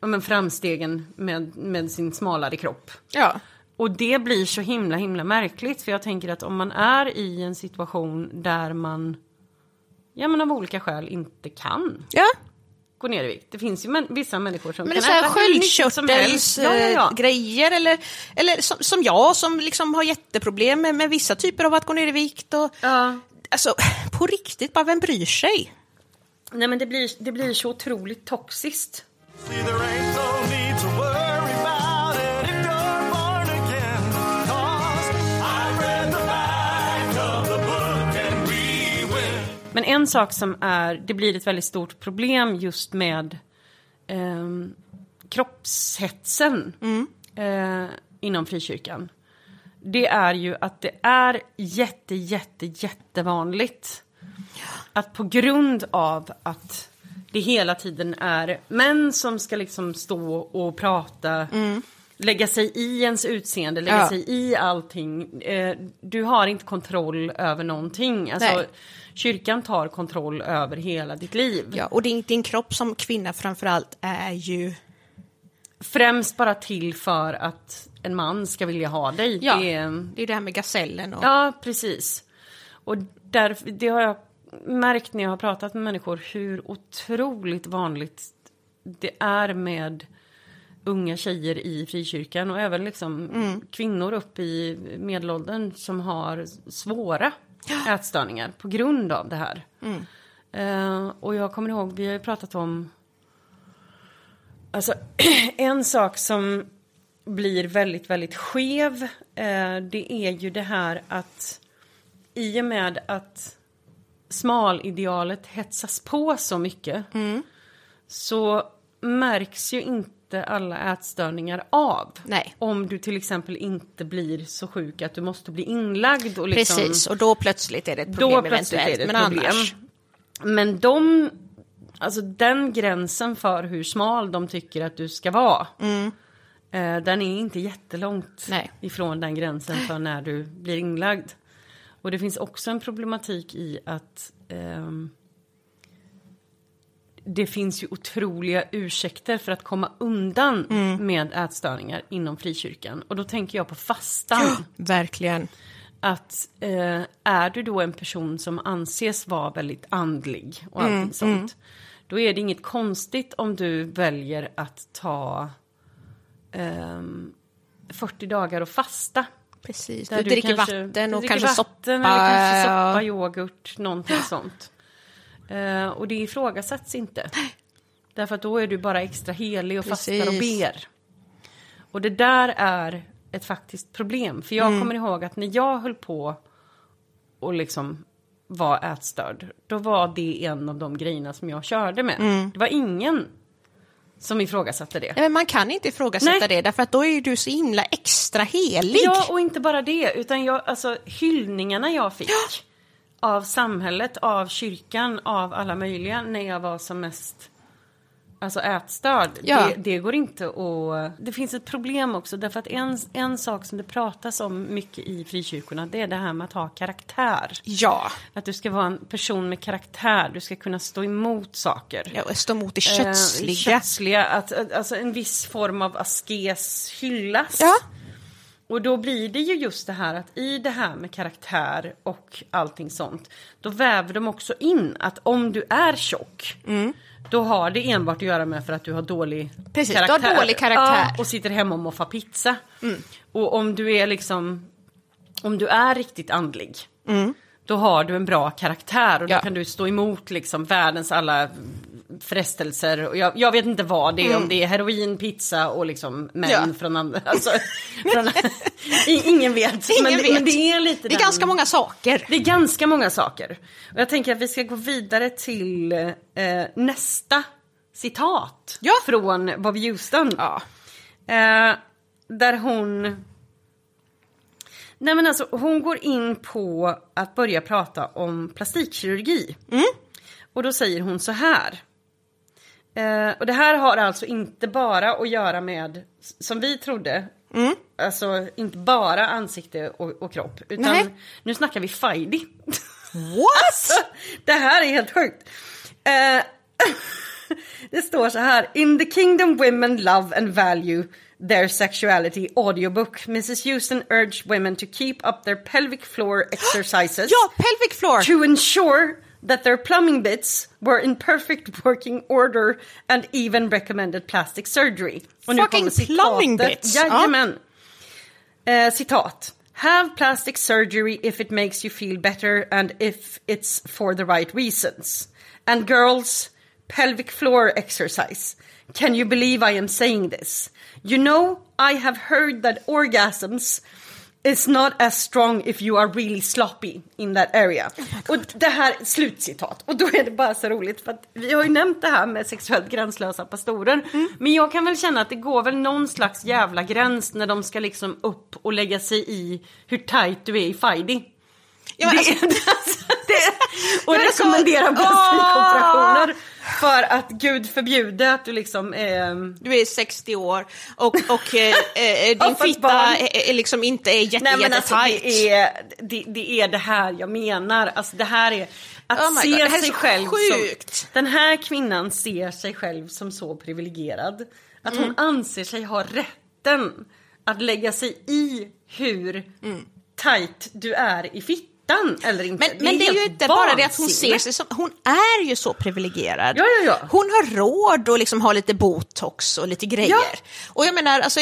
Speaker 3: men framstegen med, med sin smalare kropp.
Speaker 1: ja.
Speaker 3: Och det blir så himla himla märkligt för jag tänker att om man är i en situation där man ja men av olika skäl inte kan
Speaker 1: Ja,
Speaker 3: gå ner i vikt. Det finns ju vissa människor som
Speaker 1: men det är
Speaker 3: kan
Speaker 1: så här
Speaker 3: äta hur mycket som helst. Ja, ja, ja.
Speaker 1: sköldkörtelsgrejer eller, eller som, som jag som liksom har jätteproblem med, med vissa typer av att gå ner i vikt. Och,
Speaker 3: Ja.
Speaker 1: Alltså, på riktigt, bara vem bryr sig?
Speaker 3: Nej men det blir, det blir så otroligt toxiskt. Men en sak som är, det blir ett väldigt stort problem just med ehm, kroppshetsen eh, inom frikyrkan. Det är ju att det är jätte, jätte, jättevanligt att på grund av att det hela tiden är män som ska liksom stå och prata, lägga sig i ens utseende, lägga
Speaker 1: Ja.
Speaker 3: sig i allting. Eh, du har inte kontroll över någonting. Alltså,
Speaker 1: Nej.
Speaker 3: kyrkan tar kontroll över hela ditt liv.
Speaker 1: Ja, och din, din kropp som kvinna framförallt är ju...
Speaker 3: Främst bara till för att en man ska vilja ha dig.
Speaker 1: Ja,
Speaker 3: Det är,
Speaker 1: det är det här med gasellen och...
Speaker 3: Ja, precis. Och därför, det har jag märkt när jag har pratat med människor hur otroligt vanligt det är med unga tjejer i frikyrkan och även liksom kvinnor upp i medelåldern som har svåra ätstörningar på grund av det här. Eh, och jag kommer ihåg, vi har ju pratat om Alltså, en sak som blir väldigt, väldigt skev, eh, det är ju det här att i och med att smalidealet hetsas på så mycket så märks ju inte alla ätstörningar av.
Speaker 1: Nej.
Speaker 3: Om du till exempel inte blir så sjuk att du måste bli inlagd och liksom...
Speaker 1: Precis, och då plötsligt är det ett problem
Speaker 3: Då plötsligt
Speaker 1: eventuellt.
Speaker 3: är det ett
Speaker 1: men
Speaker 3: problem.
Speaker 1: annars...
Speaker 3: Men de, alltså den gränsen för hur smal de tycker att du ska vara. Eh, den är inte jättelångt
Speaker 1: Nej.
Speaker 3: ifrån den gränsen för när du blir inlagd. Och det finns också en problematik i att ehm, det finns ju otroliga ursäkter för att komma undan med ätstörningar inom frikyrkan. Och då tänker jag på fastan
Speaker 1: Verkligen.
Speaker 3: att eh, är du då en person som anses vara väldigt andlig och allting sånt. Då är det inget konstigt om du väljer att ta ehm, 40 dagar och fasta.
Speaker 1: Precis,
Speaker 3: Där
Speaker 1: du dricker
Speaker 3: kanske-
Speaker 1: vatten
Speaker 3: du
Speaker 1: och
Speaker 3: dricker
Speaker 1: kanske soppa.
Speaker 3: vatten Eller kanske soppa,
Speaker 1: ja.
Speaker 3: yoghurt, någonting sånt. Eh, och det ifrågasätts inte. Därför att då är du bara extra helig och fastar och
Speaker 1: Precis.
Speaker 3: ber. Och det där är ett faktiskt problem. För
Speaker 1: Mm.
Speaker 3: jag kommer ihåg att när jag höll på och liksom var ätstörd, då var det en av de grejerna som jag körde med.
Speaker 1: Mm.
Speaker 3: Det var ingen som ifrågasatte det.
Speaker 1: Nej, men man kan inte ifrågasätta
Speaker 3: Nej.
Speaker 1: det, därför att då är du så himla extra helig.
Speaker 3: Ja, och inte bara det, utan jag, alltså hyllningarna jag fick av samhället, av kyrkan, av alla möjliga när jag var som mest Alltså ätstörd,
Speaker 1: Ja.
Speaker 3: det, det går inte att... Det finns ett problem också därför att en, en sak som det pratas om mycket i frikyrkorna det är det här med att ha karaktär.
Speaker 1: Ja,
Speaker 3: Att du ska vara en person med karaktär, du ska kunna stå emot saker.
Speaker 1: ja stå emot det
Speaker 3: Eh,
Speaker 1: kötsliga.
Speaker 3: kötsliga att, att, alltså en viss form av askes hyllas.
Speaker 1: Ja.
Speaker 3: Och då blir det ju just det här att i det här med karaktär och allting sånt, då väver de också in att om du är tjock, då har det enbart att göra med för att du har dålig
Speaker 1: Mm. Precis, du har
Speaker 3: karaktär.
Speaker 1: dålig karaktär. Mm.
Speaker 3: Ja, och sitter hemma och moffar pizza. Och om du är liksom, om du är riktigt andlig, då har du en bra karaktär och då
Speaker 1: Ja.
Speaker 3: kan du stå emot liksom världens alla frestelser. Och jag, jag vet inte vad det är, om det är heroin, pizza och liksom män
Speaker 1: Mm. Ja.
Speaker 3: från andra. Alltså, från, ingen vet.
Speaker 1: Ingen
Speaker 3: men,
Speaker 1: vet.
Speaker 3: men det är lite
Speaker 1: Det är
Speaker 3: den-
Speaker 1: ganska många saker.
Speaker 3: Det är ganska många saker. Och jag tänker att vi ska gå vidare till eh, nästa citat
Speaker 1: Ja.
Speaker 3: från Bobby Houston.
Speaker 1: Ja.
Speaker 3: Eh, där hon... Nej men alltså hon går in på att börja prata om plastikkirurgi. Och då säger hon så här. Eh, och det här har alltså inte bara att göra med, som vi trodde, alltså inte bara ansikte och, och kropp. Utan
Speaker 1: Nej.
Speaker 3: nu snackar vi Fajdi.
Speaker 1: What?
Speaker 3: Alltså, det här är helt sjukt. Eh, det står så här. In the kingdom women love and value their sexuality audiobook. Mrs Houston urged women to keep up their pelvic floor exercises.
Speaker 1: Ja, pelvic floor.
Speaker 3: To ensure that their plumbing bits were in perfect working order and even recommended plastic surgery. Och nu
Speaker 1: Fucking plumbing bits.
Speaker 3: Jajamän. Eh, citat. Have plastic surgery if it makes you feel better and if it's for the right reasons. And girls, pelvic floor exercise. Can you believe I am saying this? You know, I have heard that orgasms is not as strong if you are really sloppy in that area. och det här, slutcitat. Och då är det bara så roligt för att vi har ju nämnt det här med sexuellt gränslösa pastorer. Men jag kan väl känna att det går väl någon slags jävla gräns när de ska liksom upp och lägga sig i hur tight du är i Fajdi.
Speaker 1: Ja,
Speaker 3: det,
Speaker 1: alltså-
Speaker 3: alltså, det, och
Speaker 1: Jag är så-
Speaker 3: rekommendera plastikoperationer. För att gud förbjude att du liksom... ehm,
Speaker 1: Du är 60 år och, och eh, eh, din
Speaker 3: fast
Speaker 1: fitta är, liksom inte är jätte,
Speaker 3: Nej men alltså det är, det, det är det här jag menar. Alltså det här är att
Speaker 1: Oh
Speaker 3: se
Speaker 1: God,
Speaker 3: sig själv
Speaker 1: sjukt.
Speaker 3: som... Den här kvinnan ser sig själv som så privilegierad. Att
Speaker 1: Mm.
Speaker 3: hon anser sig ha rätten att lägga sig i hur tight du är i fittan eller inte.
Speaker 1: Men, men det är ju inte bara det att hon ser sig som, hon är ju så privilegierad.
Speaker 3: Ja, ja, ja.
Speaker 1: Hon har råd att liksom ha lite botox och lite grejer.
Speaker 3: Ja.
Speaker 1: Och jag menar, alltså,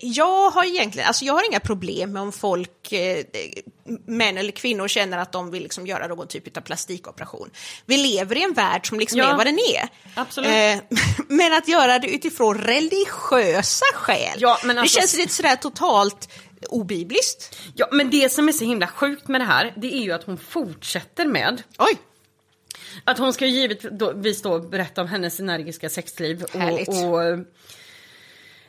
Speaker 1: jag har egentligen, alltså jag har inga problem med om folk, eh, män eller kvinnor känner att de vill liksom göra någon typ av plastikoperation. Vi lever i en värld som liksom
Speaker 3: Ja.
Speaker 1: är vad den är.
Speaker 3: Absolut.
Speaker 1: Eh, men att göra det utifrån religiösa skäl,
Speaker 3: Ja, alltså-
Speaker 1: det känns lite sådär totalt obibliskt.
Speaker 3: Ja, men det som är så himla sjukt med det här, det är ju att hon fortsätter med
Speaker 1: Oj!
Speaker 3: Att hon ska ju givetvis då berätta om hennes energiska sexliv
Speaker 1: Härligt.
Speaker 3: och, och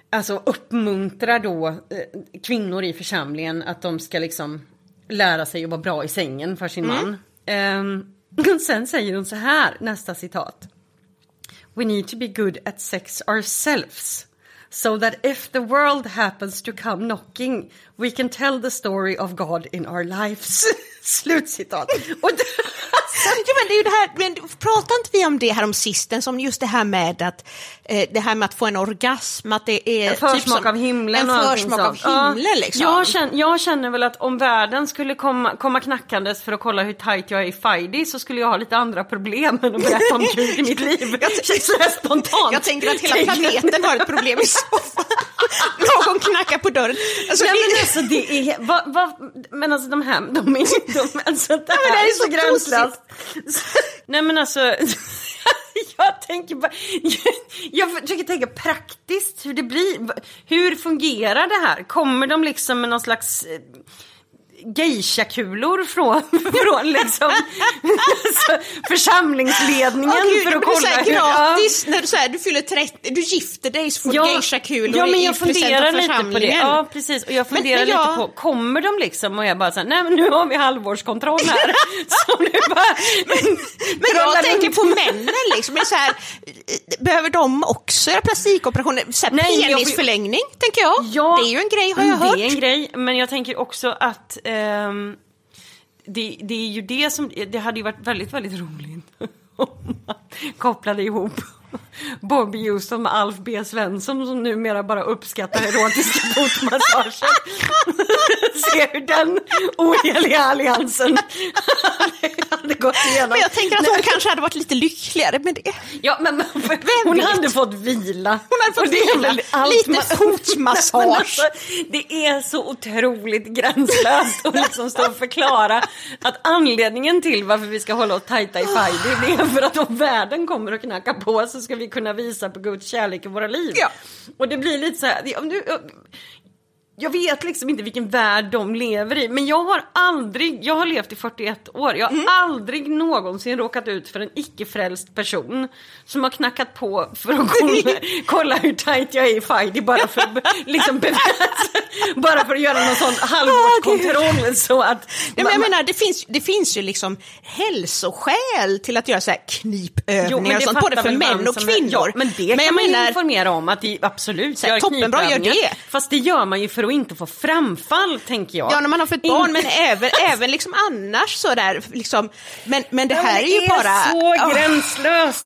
Speaker 3: alltså uppmuntra då eh, kvinnor i församlingen att de ska liksom lära sig att vara bra i sängen för sin man. Ehm, sen säger hon så här, nästa citat. We need to be good at sex ourselves. So that if the world happens to come knocking we can tell the story of God in our lives. Slutcitat. Och det,
Speaker 1: Ja, men det är ju det här, men pratar inte vi om det här om sisten, som just det här med att eh, det här med att få en orgasm, att det är
Speaker 3: En försmak
Speaker 1: typ som,
Speaker 3: av himlen
Speaker 1: en försmak av himlen
Speaker 3: Ja.
Speaker 1: liksom.
Speaker 3: Jag, känner, jag känner väl att om världen skulle komma, komma knackandes för att kolla hur tight jag är i Fajdi så skulle jag ha lite andra problem än att berätta om Gud i mitt liv. Sådär spontant.
Speaker 1: Jag tänker att hela planeten har ett problem i så fall. Någon knackar på dörren. Alltså,
Speaker 3: Nej, alltså det är, va, va, men alltså de här, de är, de, alltså det här
Speaker 1: det här
Speaker 3: är så
Speaker 1: så
Speaker 3: gränslöst. Nej men alltså, jag tänker bara, jag försöker tänka praktiskt hur det blir, hur fungerar det här? Kommer de liksom med någon slags eh, geishakulor från, från liksom alltså, församlingsledningen
Speaker 1: Åh, gud,
Speaker 3: för
Speaker 1: det
Speaker 3: att
Speaker 1: blir
Speaker 3: kolla
Speaker 1: här
Speaker 3: hur-
Speaker 1: gratis när du, så här, du fyller 30, du gifter dig så får du geishakulor
Speaker 3: ja, men
Speaker 1: i
Speaker 3: jag
Speaker 1: present
Speaker 3: funderar lite på det. Ja, precis. Och jag
Speaker 1: Men-
Speaker 3: funderar
Speaker 1: men jag-
Speaker 3: lite på, kommer de liksom och jag bara så här, nej men nu har vi halvårskontroll här. så nu bara,
Speaker 1: Men
Speaker 3: trollar
Speaker 1: jag tänker på männen liksom. Det är så här, behöver de också göra plastikoperationer? Så här,
Speaker 3: Nej, men jag
Speaker 1: penisförlängning, tänker jag.
Speaker 3: Ja,
Speaker 1: det är ju en grej, har jag hört.
Speaker 3: Det är en grej, men jag tänker också att ehm, det, det är ju det som, det hade ju varit väldigt, väldigt roligt om man kopplade ihop Bobby Houston med Alf B Svensson som numera bara uppskattar erotiska fotmassager. Se hur den oheliga alliansen hade gått igenom.
Speaker 1: Men jag tänker att hon kanske hade varit lite lyckligare med det.
Speaker 3: Ja, men, men hon
Speaker 1: vet?
Speaker 3: hade fått vila.
Speaker 1: Hon hade fått vila. Lite
Speaker 3: man-
Speaker 1: fotmassage.
Speaker 3: Alltså, det är så otroligt gränslöst att liksom stå och förklara att anledningen till varför vi ska hålla oss tajta i Fajdi det är för att om världen kommer och knackar på så ska vi kunna visa på Guds kärlek i våra liv.
Speaker 1: Ja.
Speaker 3: Och det blir lite så här, om du, jag vet liksom inte vilken värld de lever i, men jag har aldrig, jag har levt i 41 år, jag har
Speaker 1: Mm.
Speaker 3: aldrig någonsin råkat ut för en icke-frälst person som har knackat på för att kolla, kolla hur tajt jag är i Fajdi bara för liksom bara för att göra någon sån halvårskontroll så att...
Speaker 1: Nej, men jag menar, det finns, det finns ju liksom hälsoskäl till att göra så här knipövningar och sånt, både för män och kvinnor.
Speaker 3: Ja, men det
Speaker 1: Men
Speaker 3: kan
Speaker 1: jag
Speaker 3: man
Speaker 1: menar-
Speaker 3: informera om att det absolut
Speaker 1: Så här,
Speaker 3: gör
Speaker 1: toppenbra, gör det.
Speaker 3: Fast det gör man ju för att inte få framfall, tänker jag.
Speaker 1: Ja, när man har fått barn, men även, även liksom annars sådär. Liksom, men, men det
Speaker 3: Ja, men
Speaker 1: här är ju
Speaker 3: det
Speaker 1: bara...
Speaker 3: så gränslöst.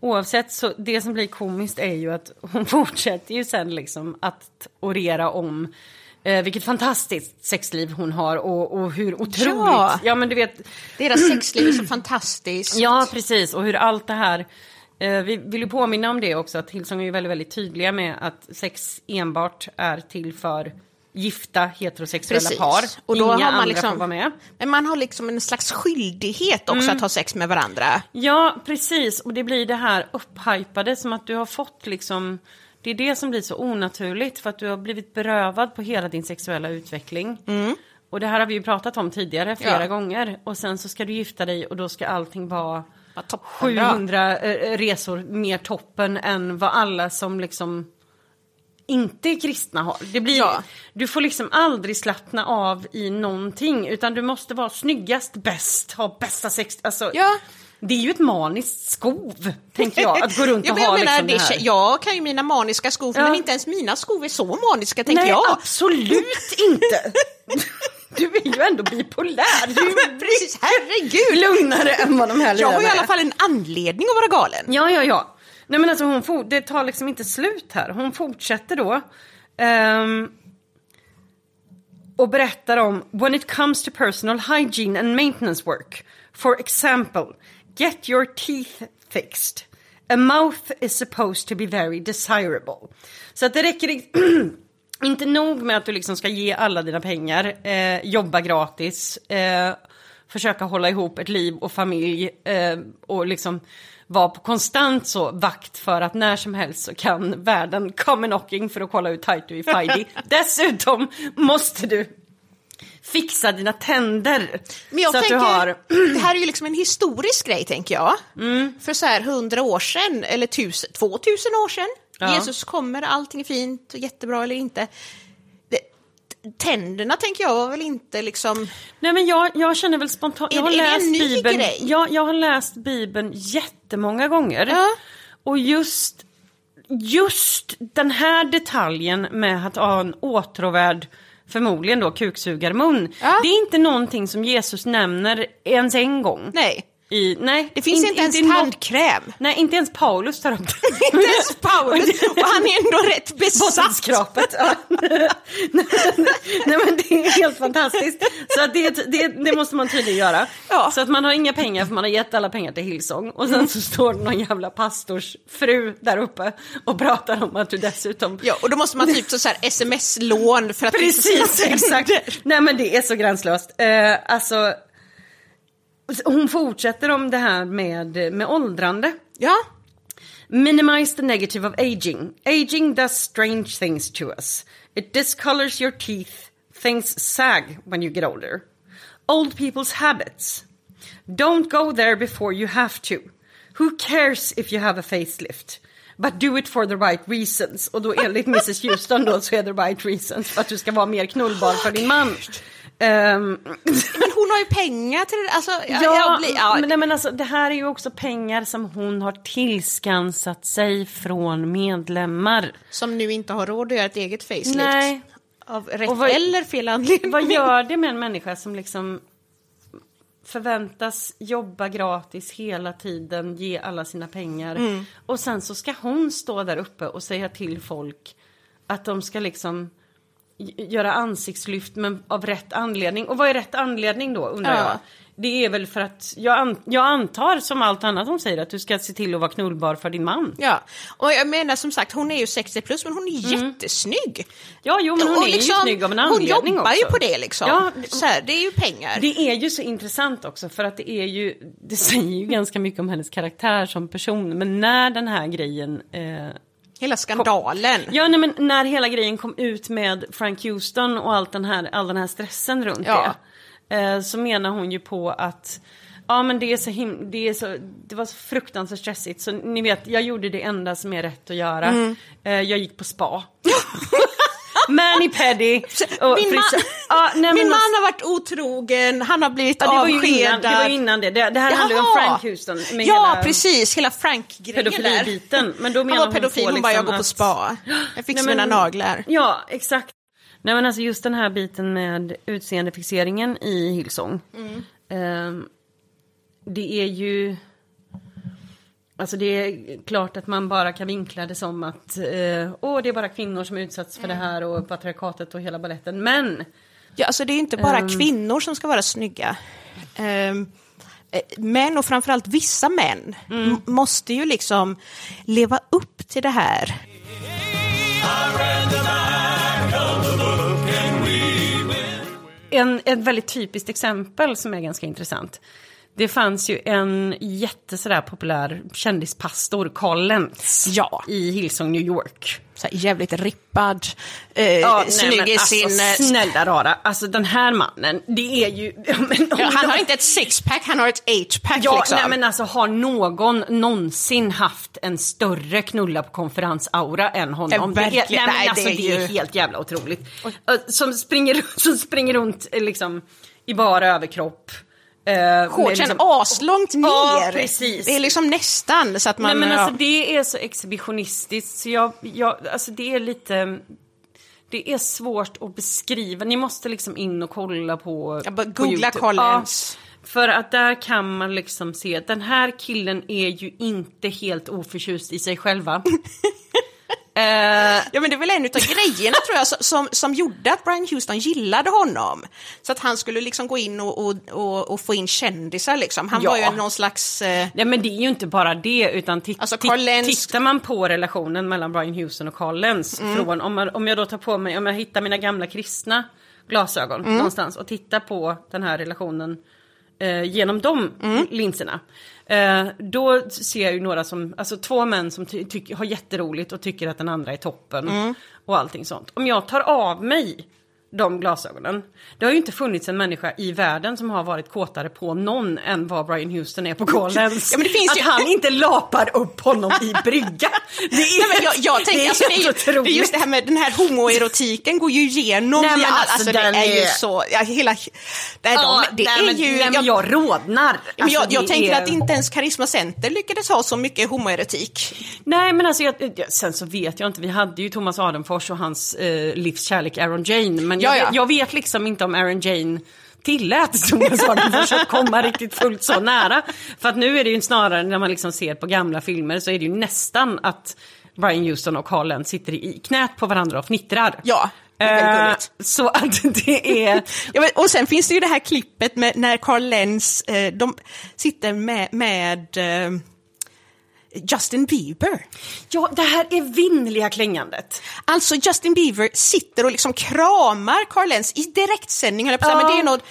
Speaker 3: Oavsett så det som blir komiskt är ju att hon fortsätter ju sen liksom att orera om eh, vilket fantastiskt sexliv hon har och, och hur otroligt,
Speaker 1: Ja.
Speaker 3: ja men du vet,
Speaker 1: Deras sexliv är så fantastiskt.
Speaker 3: Ja, precis. Och hur allt det här... Eh, vi vill ju påminna om det också, att Hillsong är ju väldigt, väldigt tydliga med att sex enbart är till för gifta heterosexuella
Speaker 1: Precis.
Speaker 3: par.
Speaker 1: Och då
Speaker 3: Inga
Speaker 1: har man
Speaker 3: andra
Speaker 1: liksom-
Speaker 3: får vara med.
Speaker 1: Men man har liksom en slags skyldighet också
Speaker 3: Mm.
Speaker 1: att ha sex med varandra.
Speaker 3: Ja, precis. Och det blir det här upphypade som att du har fått liksom... Det är det som blir så onaturligt för att du har blivit berövad på hela din sexuella utveckling. Och det här har vi ju pratat om tidigare flera
Speaker 1: Mm. Ja.
Speaker 3: gånger. Och sen så ska du gifta dig och då ska allting vara. 700 eh, resor mer toppen än vad alla som liksom inte är kristna har. Det blir,
Speaker 1: Ja.
Speaker 3: Du får liksom aldrig slappna av i någonting utan du måste vara snyggast, bäst, ha bästa sex. Alltså,
Speaker 1: Ja.
Speaker 3: Det är ju ett maniskt skov, tänker jag, att gå runt
Speaker 1: Ja,
Speaker 3: och ha
Speaker 1: menar,
Speaker 3: liksom det här.
Speaker 1: jag kan ju mina maniska skov,
Speaker 3: Ja.
Speaker 1: men inte ens mina skov är så maniska, tänker
Speaker 3: Nej,
Speaker 1: jag.
Speaker 3: absolut inte! Du är ju ändå bipolär. Du är
Speaker 1: precis, herregud!
Speaker 3: lugnare än vad de här
Speaker 1: Jag har ju i
Speaker 3: lirarna
Speaker 1: alla fall en anledning att vara galen.
Speaker 3: Ja, ja, ja. Nej men alltså hon for, det tar liksom inte slut här. Hon fortsätter då. ehm, och berättar om when it comes to personal hygiene and maintenance work. For example, get your teeth fixed. A mouth is supposed to be very desirable. Så att det räcker i- inte nog med att du liksom ska ge alla dina pengar, eh, jobba gratis, eh, försöka hålla ihop ett liv och familj eh, och liksom vara på konstant så vakt för att när som helst så kan världen come knocking för att kolla hur tight du är i Fajdi. Dessutom måste du fixa dina tänder.
Speaker 1: Men jag
Speaker 3: så
Speaker 1: tänker,
Speaker 3: att du har...
Speaker 1: det här är ju liksom en historisk grej, tänker jag.
Speaker 3: Mm.
Speaker 1: För så här hundra år sedan, eller tusen, två tusen år sedan,
Speaker 3: Ja.
Speaker 1: Jesus kommer, allting är fint och jättebra eller inte. Det, tänderna tänker jag var väl inte liksom...
Speaker 3: Nej men jag, jag känner väl spontant, jag har läst Bibeln, jag, jag har läst Bibeln jättemånga gånger.
Speaker 1: Ja.
Speaker 3: Och just, just den här detaljen med att ha en åtråvärd, förmodligen då kuksugarmun.
Speaker 1: Ja.
Speaker 3: Det är inte någonting som Jesus nämner ens en gång.
Speaker 1: Nej,
Speaker 3: I, nej
Speaker 1: det finns
Speaker 3: in-
Speaker 1: inte ens
Speaker 3: i något-
Speaker 1: tandkräm.
Speaker 3: Nej, inte ens Paulus tar upp det.
Speaker 1: inte ens Paulus, och han är ändå rätt besatt.
Speaker 3: Ja. Nej men det är helt fantastiskt. Så det, det, det måste man tydligen göra.
Speaker 1: Ja.
Speaker 3: Så att man har inga pengar för man har gett alla pengar till Hillsong. Och sen så står det någon jävla pastors fru där uppe och pratar om att du dessutom
Speaker 1: Ja, och då måste man typ ta så här sms-lån för att...
Speaker 3: Precis, exakt. Nej men det är så gränslöst. Eh, alltså, hon fortsätter om det här med, med åldrande.
Speaker 1: Ja,
Speaker 3: Minimize the negative of aging. Aging does strange things to us. It discolors your teeth, Things sag when you get older. Old people's habits. Don't go there before you have to. Who cares if you have a facelift? But do it for the right reasons. Och då enligt Mrs Houston då så är the right reasons för att du ska vara mer knullbar för din man. Ehm,
Speaker 1: Men hon har ju pengar till det. Alltså, ja, blir, ja.
Speaker 3: Men, nej, men alltså, det här är ju också pengar som hon har tillskansat sig från medlemmar.
Speaker 1: Som nu inte har råd att göra ett eget facelift.
Speaker 3: Nej.
Speaker 1: Av rätt
Speaker 3: vad-
Speaker 1: eller fel anledning.
Speaker 3: Vad gör det med en människa som liksom förväntas jobba gratis hela tiden, ge alla sina pengar
Speaker 1: Mm.
Speaker 3: och sen så ska hon stå där uppe och säga till folk att de ska liksom göra ansiktslyft men av rätt anledning. Och vad är rätt anledning då undrar
Speaker 1: Ja.
Speaker 3: jag? Det är väl för att jag, an- jag antar som allt annat hon säger att du ska se till att vara knullbar för din man.
Speaker 1: Ja, och jag menar som sagt hon är ju 60 plus men hon är jättesnygg.
Speaker 3: Ja, jo, men hon
Speaker 1: Och
Speaker 3: är
Speaker 1: liksom,
Speaker 3: ju snygg av en
Speaker 1: Hon
Speaker 3: anledning
Speaker 1: jobbar
Speaker 3: också.
Speaker 1: ju på det liksom.
Speaker 3: Ja,
Speaker 1: så här, det är ju pengar.
Speaker 3: Det är ju så intressant också för att det är ju, det säger ju ganska mycket om hennes karaktär som person. Men när den här grejen, eh,
Speaker 1: Hela skandalen.
Speaker 3: ja nej, men när hela grejen kom ut med Frank Houston och allt den här, all den här stressen runt
Speaker 1: Ja.
Speaker 3: det. Eh, så menar hon ju på att Ja men det är så him- det, är så, det var så fruktansvärt stressigt så ni vet jag gjorde det enda som är rätt att göra.
Speaker 1: Mm.
Speaker 3: Eh, jag gick på spa. Mani pedi. och
Speaker 1: Min, man,
Speaker 3: Ja, nej,
Speaker 1: min
Speaker 3: men
Speaker 1: man
Speaker 3: alltså-
Speaker 1: har varit otrogen, han har blivit
Speaker 3: var ju
Speaker 1: avskedad.
Speaker 3: innan, det var innan det. Det, det här handlar ju om
Speaker 1: Jaha.
Speaker 3: Frank Houston. Med
Speaker 1: ja,
Speaker 3: hela
Speaker 1: precis. Hela Frank-grejen där.
Speaker 3: pedofilibiten. Men då
Speaker 1: Han
Speaker 3: menar
Speaker 1: var
Speaker 3: hon
Speaker 1: pedofil,
Speaker 3: på
Speaker 1: hon bara, jag
Speaker 3: liksom
Speaker 1: går på spa. Jag fixar
Speaker 3: Nej,
Speaker 1: mina naglar.
Speaker 3: Ja, exakt. Nej men alltså just den här biten med utseendefixeringen i Hillsong.
Speaker 1: Mm.
Speaker 3: ehm, det är ju... Alltså det är klart att man bara kan vinkla det som att eh, åh det är bara kvinnor som utsatts för
Speaker 1: Mm.
Speaker 3: det här och patriarkatet och hela balletten. Men
Speaker 1: Ja, alltså det är inte bara
Speaker 3: Ehm.
Speaker 1: kvinnor som ska vara snygga. Eh, män och framförallt vissa män
Speaker 3: Mm.
Speaker 1: måste ju liksom leva upp till det här.
Speaker 3: En, ett väldigt typiskt exempel som är ganska intressant. Det fanns ju en jätte sådär populär kändispastor, Carl Lentz,
Speaker 1: Ja.
Speaker 3: i Hillsong, New York.
Speaker 1: Så jävligt rippad, eh,
Speaker 3: Ja,
Speaker 1: snygg
Speaker 3: nej, men
Speaker 1: i sin...
Speaker 3: Alltså, snälla rara, alltså den här mannen, det är ju... men,
Speaker 1: ja, han har inte ett sixpack, han har ett eightpack
Speaker 3: Ja,
Speaker 1: liksom.
Speaker 3: nej men alltså har någon någonsin haft en större knulla på konferensaura än honom? Det är, nej, men
Speaker 1: Nej,
Speaker 3: alltså,
Speaker 1: det är
Speaker 3: det är
Speaker 1: ju-
Speaker 3: helt jävla otroligt. Eh, Som springer, som springer runt liksom i bara överkropp. Eh,
Speaker 1: Shortsen
Speaker 3: liksom-
Speaker 1: aslångt ner.
Speaker 3: Ja, precis.
Speaker 1: Det är liksom nästan så att man...
Speaker 3: Nej men
Speaker 1: ja.
Speaker 3: alltså det är så exhibitionistiskt så jag, jag, alltså det är lite, det är svårt att beskriva. Ni måste liksom in och kolla på
Speaker 1: Jag bara
Speaker 3: på
Speaker 1: googla. Carl
Speaker 3: Ja, för att där kan man liksom se att den här killen är ju inte helt oförtjust i sig själva. Eh,
Speaker 1: Ja men det är väl en av grejerna tror jag som- som, gjorde att Brian Houston gillade honom. Så att han skulle liksom gå in och, och, och, och få in kändisar liksom. Han
Speaker 3: Ja.
Speaker 1: var ju någon slags... Eh,
Speaker 3: Nej men det är ju inte bara det utan tit-
Speaker 1: Alltså, Lenz-
Speaker 3: tittar man på relationen mellan Brian Houston och Carl Lenz
Speaker 1: Mm.
Speaker 3: från om, man, om jag då tar på mig, om jag hittar mina gamla kristna glasögon
Speaker 1: Mm.
Speaker 3: någonstans och tittar på den här relationen eh, genom de
Speaker 1: Mm.
Speaker 3: linserna. Eh, då ser jag ju några som, alltså två män som ty- tycker- har jätteroligt och tycker att den andra är toppen
Speaker 1: Mm.
Speaker 3: och allting sånt. Om jag tar av mig de glasögonen. Det har ju inte funnits en människa i världen som har varit kåtare på någon än vad Brian Houston är på Carl Lenz.
Speaker 1: Ja, men det finns
Speaker 3: att
Speaker 1: ju-
Speaker 3: han inte lapar upp honom i brygga. Det är,
Speaker 1: Nej, jag, jag tänker,
Speaker 3: det är
Speaker 1: alltså, det, är ju,
Speaker 3: helt
Speaker 1: det är
Speaker 3: otroligt.
Speaker 1: just det här med den här homoerotiken går ju igenom
Speaker 3: Nej, men
Speaker 1: all,
Speaker 3: alltså,
Speaker 1: alltså, det
Speaker 3: den
Speaker 1: är ju
Speaker 3: är-
Speaker 1: så, ja, hela, nej,
Speaker 3: Ja,
Speaker 1: de, det
Speaker 3: nej,
Speaker 1: är
Speaker 3: men,
Speaker 1: ju,
Speaker 3: nej, men jag rodnar.
Speaker 1: Jag,
Speaker 3: Alltså,
Speaker 1: jag
Speaker 3: det
Speaker 1: tänker
Speaker 3: är-
Speaker 1: att inte ens Karisma Center lyckades ha så mycket homoerotik.
Speaker 3: Nej men alltså, jag, jag, sen så vet jag inte, vi hade ju Thomas Adenfors och hans eh, livskärlek Aaron Jane. Men jag,
Speaker 1: Ja, ja.
Speaker 3: Vet, jag vet liksom inte om Aaron Jane tillät Thomas Adenfors att komma riktigt fullt så nära. För att nu är det ju snarare när man liksom ser på gamla filmer så är det ju nästan att Brian Houston och Carl Lenz sitter i knät på varandra och fnittrar.
Speaker 1: Ja,
Speaker 3: Eh, så att det är...
Speaker 1: Ja, men, och sen finns det ju det här klippet med när Carl Lenz, eh, de sitter med, med eh, Justin Bieber.
Speaker 3: Ja, det här evinnerliga klängandet.
Speaker 1: Alltså Justin Bieber sitter och liksom kramar Carl Lenz i direktsändning, höll jag på att säga, men det är något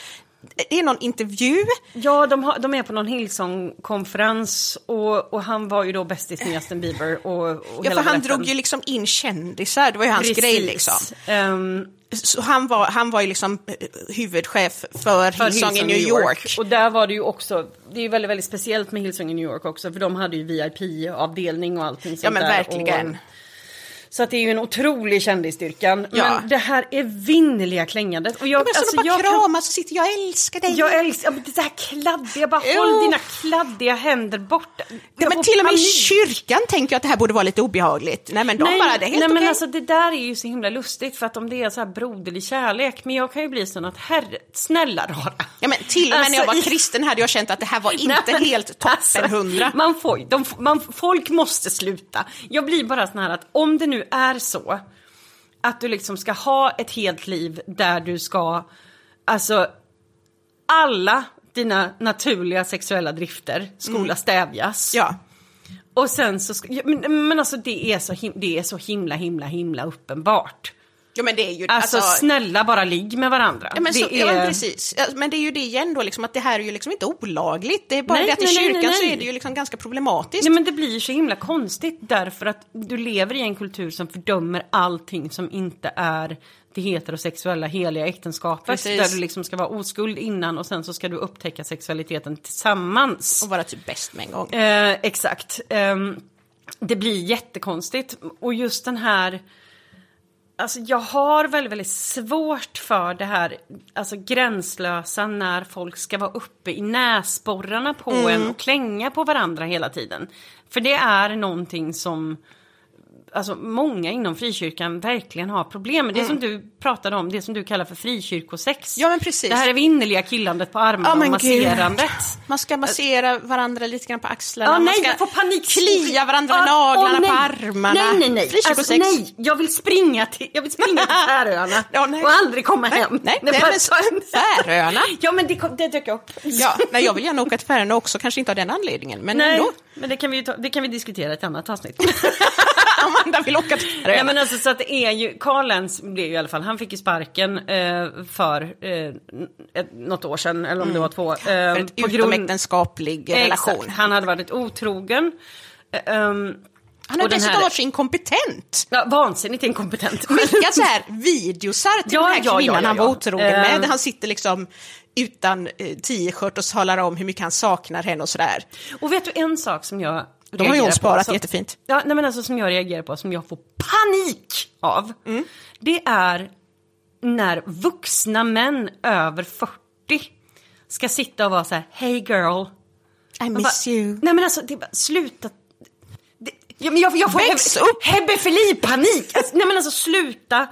Speaker 1: det är någon intervju.
Speaker 3: Ja, de, har, de är på någon Hillsong-konferens och, och han var ju då bästis med Justin Bieber och, och
Speaker 1: Ja, för han drog ju liksom in kändisar, det var ju hans
Speaker 3: Precis.
Speaker 1: grej liksom.
Speaker 3: Ehm,
Speaker 1: Så han var, han var ju liksom eh, huvudchef för,
Speaker 3: för
Speaker 1: Hillsong i New York.
Speaker 3: Och där var det ju också, det är ju väldigt, väldigt speciellt med Hillsong i New York också, för de hade ju VIP-avdelning och allting sånt
Speaker 1: Ja men
Speaker 3: där.
Speaker 1: verkligen.
Speaker 3: Och, så att det är ju en otrolig kändisstyrkan.
Speaker 1: Ja.
Speaker 3: Men det här evinnerliga klängandet. Och jag,
Speaker 1: Ja, men så
Speaker 3: alltså,
Speaker 1: de bara
Speaker 3: jag
Speaker 1: kramas och sitter, jag älskar dig.
Speaker 3: Jag älskar men det här kladdiga, bara håll dina kladdiga händer borta.
Speaker 1: Ja, men till och med i kyrkan tänker jag att det här borde vara lite obehagligt. Nej men de
Speaker 3: nej,
Speaker 1: bara, det är helt
Speaker 3: nej men
Speaker 1: okej.
Speaker 3: alltså det där är ju så himla lustigt för att om det är så här broderlig kärlek, men jag kan ju bli sån att herre, snälla rara.
Speaker 1: Ja men till och med när jag var
Speaker 3: Alltså, i-
Speaker 1: kristen hade jag känt att det här var inte
Speaker 3: Nej, men
Speaker 1: helt toppen
Speaker 3: alltså,
Speaker 1: hundra.
Speaker 3: Man får, de, man, folk måste sluta. Jag blir bara sån här att om det nu är så att du liksom ska ha ett helt liv där du ska, alltså alla dina naturliga sexuella drifter skola stävjas.
Speaker 1: Ja.
Speaker 3: Och sen så men, men alltså det är, så det är så himla himla himla uppenbart.
Speaker 1: Ja men det är ju
Speaker 3: Alltså,
Speaker 1: alltså
Speaker 3: snälla bara ligg med varandra.
Speaker 1: Ja men,
Speaker 3: det
Speaker 1: så, ja men precis, Ja, men det är ju det igen då liksom att det här är ju liksom inte olagligt. Det är bara
Speaker 3: Nej,
Speaker 1: det att i
Speaker 3: nej, nej,
Speaker 1: kyrkan
Speaker 3: nej,
Speaker 1: så är det ju liksom ganska problematiskt.
Speaker 3: Nej men det blir så himla konstigt därför att du lever i en kultur som fördömer allting som inte är det heterosexuella heliga äktenskapet.
Speaker 1: Precis.
Speaker 3: Där du liksom ska vara oskuld innan och sen så ska du upptäcka sexualiteten tillsammans.
Speaker 1: Och vara typ bäst med en gång.
Speaker 3: Eh, exakt. Ehm, det blir jättekonstigt. Och just den här... Alltså jag har väldigt, väldigt svårt för det här alltså gränslösa när folk ska vara uppe i näsborrarna på en och klänga på varandra hela tiden. För det är någonting som alltså, många inom frikyrkan verkligen har problem med. Det som du pratade om, det som du kallar för frikyrkosex.
Speaker 1: Ja, men precis.
Speaker 3: Det här är innerliga killandet på armarna
Speaker 1: Ja,
Speaker 3: och masserandet.
Speaker 1: Man ska massera varandra lite grann på axlarna.
Speaker 3: Ja,
Speaker 1: man
Speaker 3: nej,
Speaker 1: ska
Speaker 3: jag får panik.
Speaker 1: klia varandra med
Speaker 3: Ja,
Speaker 1: naglarna
Speaker 3: nej.
Speaker 1: på armarna.
Speaker 3: Nej, nej, nej.
Speaker 1: Frikyrkosex.
Speaker 3: Alltså, nej. Jag vill springa till, jag vill springa till Färöarna
Speaker 1: Ja, nej.
Speaker 3: och aldrig komma
Speaker 1: Nej,
Speaker 3: hem.
Speaker 1: nej, nej, men Färöarna?
Speaker 3: Ja, men det, kom, det dök upp.
Speaker 1: Ja, nej, jag vill gärna åka till Färöarna också, kanske inte av den anledningen, men
Speaker 3: Nej,
Speaker 1: ändå.
Speaker 3: men det kan, vi, ta, det kan vi diskutera i ett annat avsnitt.
Speaker 1: Amanda vill åka till Färöarna.
Speaker 3: Nej men alltså så att det är ju, Carl Lenz blev ju i alla fall, han fick ju sparken eh, för eh, ett, något år sedan, eller om det var två. Eh,
Speaker 1: För ett utomäktenskaplig relation.
Speaker 3: Exakt, han hade varit otrogen. Ehm,
Speaker 1: Han har dessutom
Speaker 3: här-
Speaker 1: varit så inkompetent.
Speaker 3: Ja, vansinnigt inkompetent.
Speaker 1: Skickat så här videosar till
Speaker 3: Ja,
Speaker 1: den här
Speaker 3: ja,
Speaker 1: kvinnan
Speaker 3: ja,
Speaker 1: han var otrogen
Speaker 3: Eh.
Speaker 1: med. Där han sitter liksom utan eh, t-shirt och talar om hur mycket han saknar henne och sådär.
Speaker 3: Och vet du en sak som jag
Speaker 1: De har ju hon sparat
Speaker 3: som-
Speaker 1: jättefint.
Speaker 3: Ja, nej men alltså som jag reagerar på, som jag får panik av.
Speaker 1: Mm.
Speaker 3: Det är när vuxna män över 40 ska sitta och vara så här, hey girl.
Speaker 1: I miss
Speaker 3: bara,
Speaker 1: you.
Speaker 3: Nej men alltså, det bara, sluta. Det, ja, men jag, jag får
Speaker 1: Väx upp.
Speaker 3: hebefili-panik. Alltså, nej men alltså sluta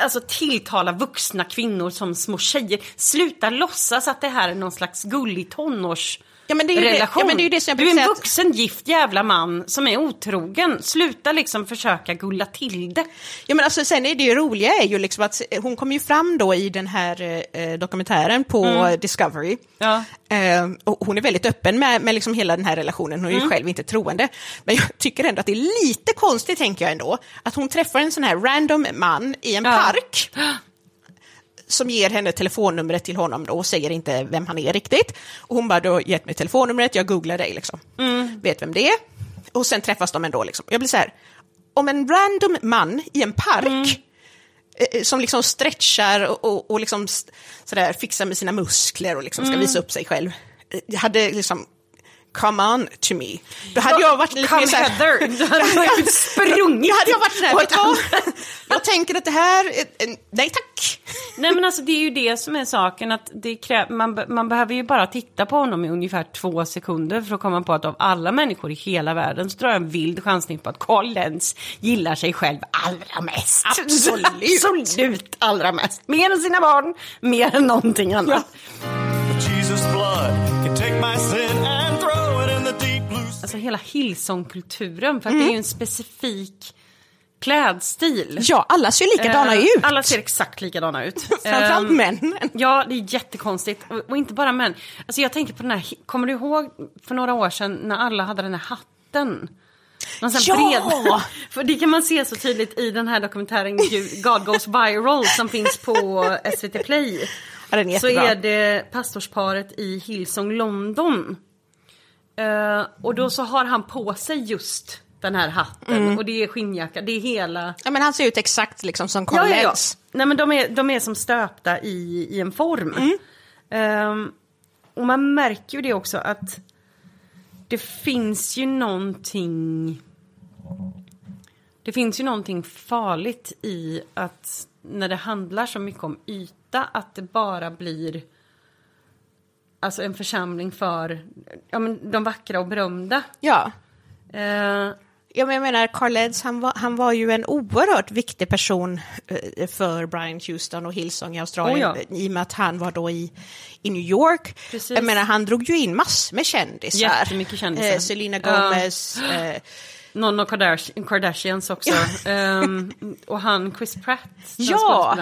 Speaker 3: alltså, tilltala vuxna kvinnor som små tjejer. Sluta låtsas att det här är någon slags gullig tonårs
Speaker 1: Ja, men det är ju det-
Speaker 3: relation.
Speaker 1: ja, men det är ju det som jag
Speaker 3: du är en
Speaker 1: säga att-
Speaker 3: vuxen gift jävla man som är otrogen. Sluta liksom försöka gulla till det.
Speaker 1: Ja, men alltså, sen är det ju roliga är ju liksom att hon kom ju fram då i den här eh, dokumentären på Discovery.
Speaker 3: Ja.
Speaker 1: Eh, och hon är väldigt öppen med, med liksom hela den här relationen, hon är ju själv inte troende. Men jag tycker ändå att det är lite konstigt, tänker jag ändå, att hon träffar en sån här random man i en
Speaker 3: Ja.
Speaker 1: park. Som ger henne telefonnumret till honom då och säger inte vem han är riktigt. Och hon bara, du har gett mig telefonnumret, jag googlar dig liksom. Vet vem det är. Och sen träffas de ändå liksom. Jag blir så här, om en random man i en park eh, som liksom stretchar och, och, och liksom sådär fixar med sina muskler och liksom ska visa upp sig själv. eh, Hade liksom, come on to me. Då hade jag varit lite
Speaker 3: Come
Speaker 1: mer såhär...
Speaker 3: Heather. Du hade ju sprungit.
Speaker 1: Då hade jag varit såhär, vet du vad? Jag tänker att det här, nej tack.
Speaker 3: Nej men alltså det är ju det som är saken att det krä- man, man behöver ju bara titta på honom i ungefär två sekunder för att komma på att av alla människor i hela världen så drar jag en vild chansning på att Carl Lenz gillar sig själv allra mest.
Speaker 1: Absolut.
Speaker 3: Absolut allra mest. Mer än sina barn, mer än någonting annat.
Speaker 4: But
Speaker 3: Alltså hela Hillsong-kulturen för att det är ju en specifik klädstil.
Speaker 1: Ja, alla ser likadana
Speaker 3: Eh,
Speaker 1: ut.
Speaker 3: Alla ser exakt likadana ut.
Speaker 1: Framförallt
Speaker 3: Ehm,
Speaker 1: männen.
Speaker 3: Ja, det är jättekonstigt. Och, och inte bara män. Alltså jag tänker på den här, kommer du ihåg för några år sedan när alla hade den här hatten? Någon sån
Speaker 1: Ja!
Speaker 3: bred... För det kan man se så tydligt i den här dokumentären God Goes Viral som finns på SVT Play.
Speaker 1: Ja, den är
Speaker 3: så är det pastorsparet i Hillsong London. Eh, och då så har han på sig just den här hatten
Speaker 1: Mm.
Speaker 3: och det är skinnjacka, det är hela...
Speaker 1: Ja, men han ser ut exakt liksom som Carl
Speaker 3: Ja, ja, ja. Nej men de är, de är som stöpta i, i en form.
Speaker 1: Mm.
Speaker 3: Ehm, och man märker ju det också att det finns ju någonting... Det finns ju någonting farligt i att när det handlar så mycket om yta att det bara blir alltså en församling för ja, men de vackra och berömda.
Speaker 1: Ja.
Speaker 3: Eh,
Speaker 1: Ja, men jag menar, Carl Lenz, han var, han var ju en oerhört viktig person eh, för Brian Houston och Hillsong i Australien
Speaker 3: Oh, ja.
Speaker 1: i och med att han var då i, i New York.
Speaker 3: Precis.
Speaker 1: Jag menar, han drog ju in massor med kändisar.
Speaker 3: Jättemycket kändisar.
Speaker 1: Eh, Selena. Gomez. Eh,
Speaker 3: Någon av Kardash- Kardashians också. Ehm, och han Chris Pratt,
Speaker 1: Ja.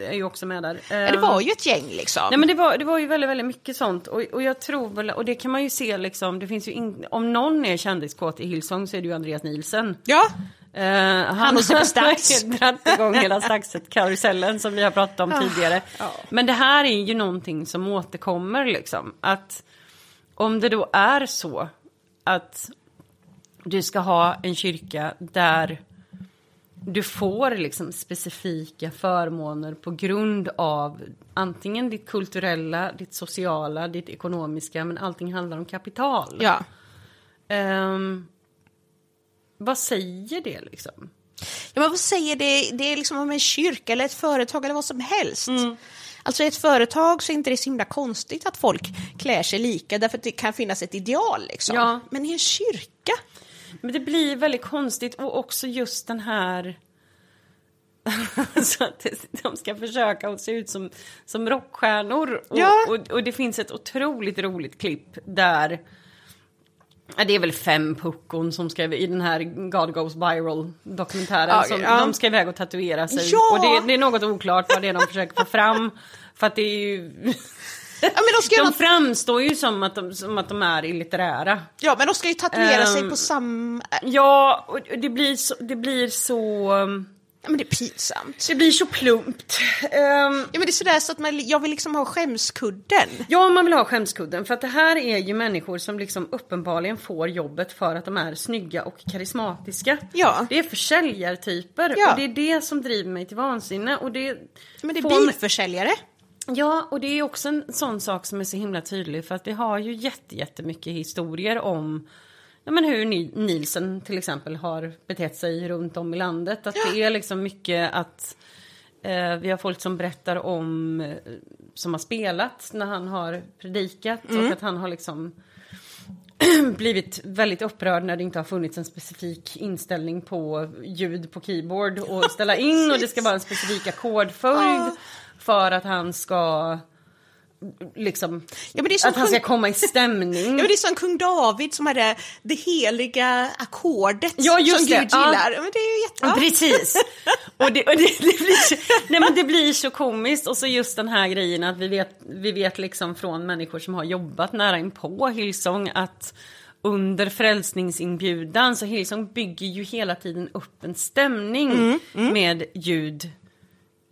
Speaker 3: är ju också med där.
Speaker 1: ja, det var ju ett gäng liksom.
Speaker 3: Nej men det var, det var ju väldigt, väldigt mycket sånt. Och, och jag tror väl, och det kan man ju se liksom, det finns ju in, om någon är kändiskåt i Hillsong så är det ju Andreas Nielsen.
Speaker 1: Ja,
Speaker 3: Eh,
Speaker 1: Han och Super Stax.
Speaker 3: har dragit igång hela Staxet-karusellen som vi har pratat om tidigare.
Speaker 1: ja.
Speaker 3: Men det här är ju någonting som återkommer liksom. Att om det då är så att du ska ha en kyrka där du får liksom specifika förmåner på grund av antingen ditt kulturella, ditt sociala, ditt ekonomiska, men allting handlar om kapital.
Speaker 1: ja.
Speaker 3: Ehm, vad säger det liksom?
Speaker 1: Ja, men vad säger det? Det är liksom om en kyrka eller ett företag eller vad som helst. Alltså i ett företag så är inte det så himla konstigt att folk klär sig lika därför att det kan finnas ett ideal liksom.
Speaker 3: Ja.
Speaker 1: Men i en kyrka?
Speaker 3: Men det blir väldigt konstigt och också just den här... så att de ska försöka att se ut som, som rockstjärnor. Och,
Speaker 1: Ja.
Speaker 3: och, och det finns ett otroligt roligt klipp där... Ja, det är väl fem puckon som ska i den här God Goes Viral dokumentären.
Speaker 1: Ja,
Speaker 3: som,
Speaker 1: ja.
Speaker 3: De ska iväg och tatuera sig.
Speaker 1: Ja.
Speaker 3: Och det, det är något oklart vad det är de försöker få fram. För att det är ju...
Speaker 1: Ja men, de ska,
Speaker 3: De
Speaker 1: de...
Speaker 3: framstår ju som att de, som att de är illitterära.
Speaker 1: ja, men de ska ju tatuera sig
Speaker 3: Ehm.
Speaker 1: på samma...
Speaker 3: Ja, och det blir så... Det blir så um,
Speaker 1: Ja, men det är pinsamt.
Speaker 3: Det blir så plumpt. Ehm,
Speaker 1: Ja, men det är sådär så att man, jag vill liksom ha skämskudden.
Speaker 3: ja, man vill ha skämskudden. För att det här är ju människor som liksom uppenbarligen får jobbet för att de är snygga och karismatiska.
Speaker 1: Ja.
Speaker 3: Det är försäljartyper.
Speaker 1: Ja.
Speaker 3: Och det är det som driver mig till vansinne. Och det
Speaker 1: Men det är
Speaker 3: får
Speaker 1: bilförsäljare.
Speaker 3: Ja, och det är också en sån sak som är så himla tydlig. För att vi har ju jätte, jättemycket historier om ja, men hur Ni- Nielsen till exempel har betett sig runt om i landet. Att det är liksom mycket att eh, vi har folk som berättar om eh, som har spelat när han har predikat och att han har liksom blivit väldigt upprörd när det inte har funnits en specifik inställning på ljud på keyboard och ställa in och det ska vara en specifik ackordföljd för att han ska liksom
Speaker 1: Ja, men det är som
Speaker 3: att han ska
Speaker 1: kung-
Speaker 3: komma i stämning.
Speaker 1: Ja, men det är som kung David som hade det heliga ackordet
Speaker 3: Ja,
Speaker 1: som
Speaker 3: det.
Speaker 1: Gud gillar. Ja. Men det är ju jättebra.
Speaker 3: Precis. Och, det, och det, det, blir nej men det blir så komiskt. Och så just den här grejen att vi vet, vi vet liksom från människor som har jobbat nära in på Hillsong att under frälsningsinbjudan så Hillsong bygger ju hela tiden upp en stämning
Speaker 1: Mm,
Speaker 3: med ljud,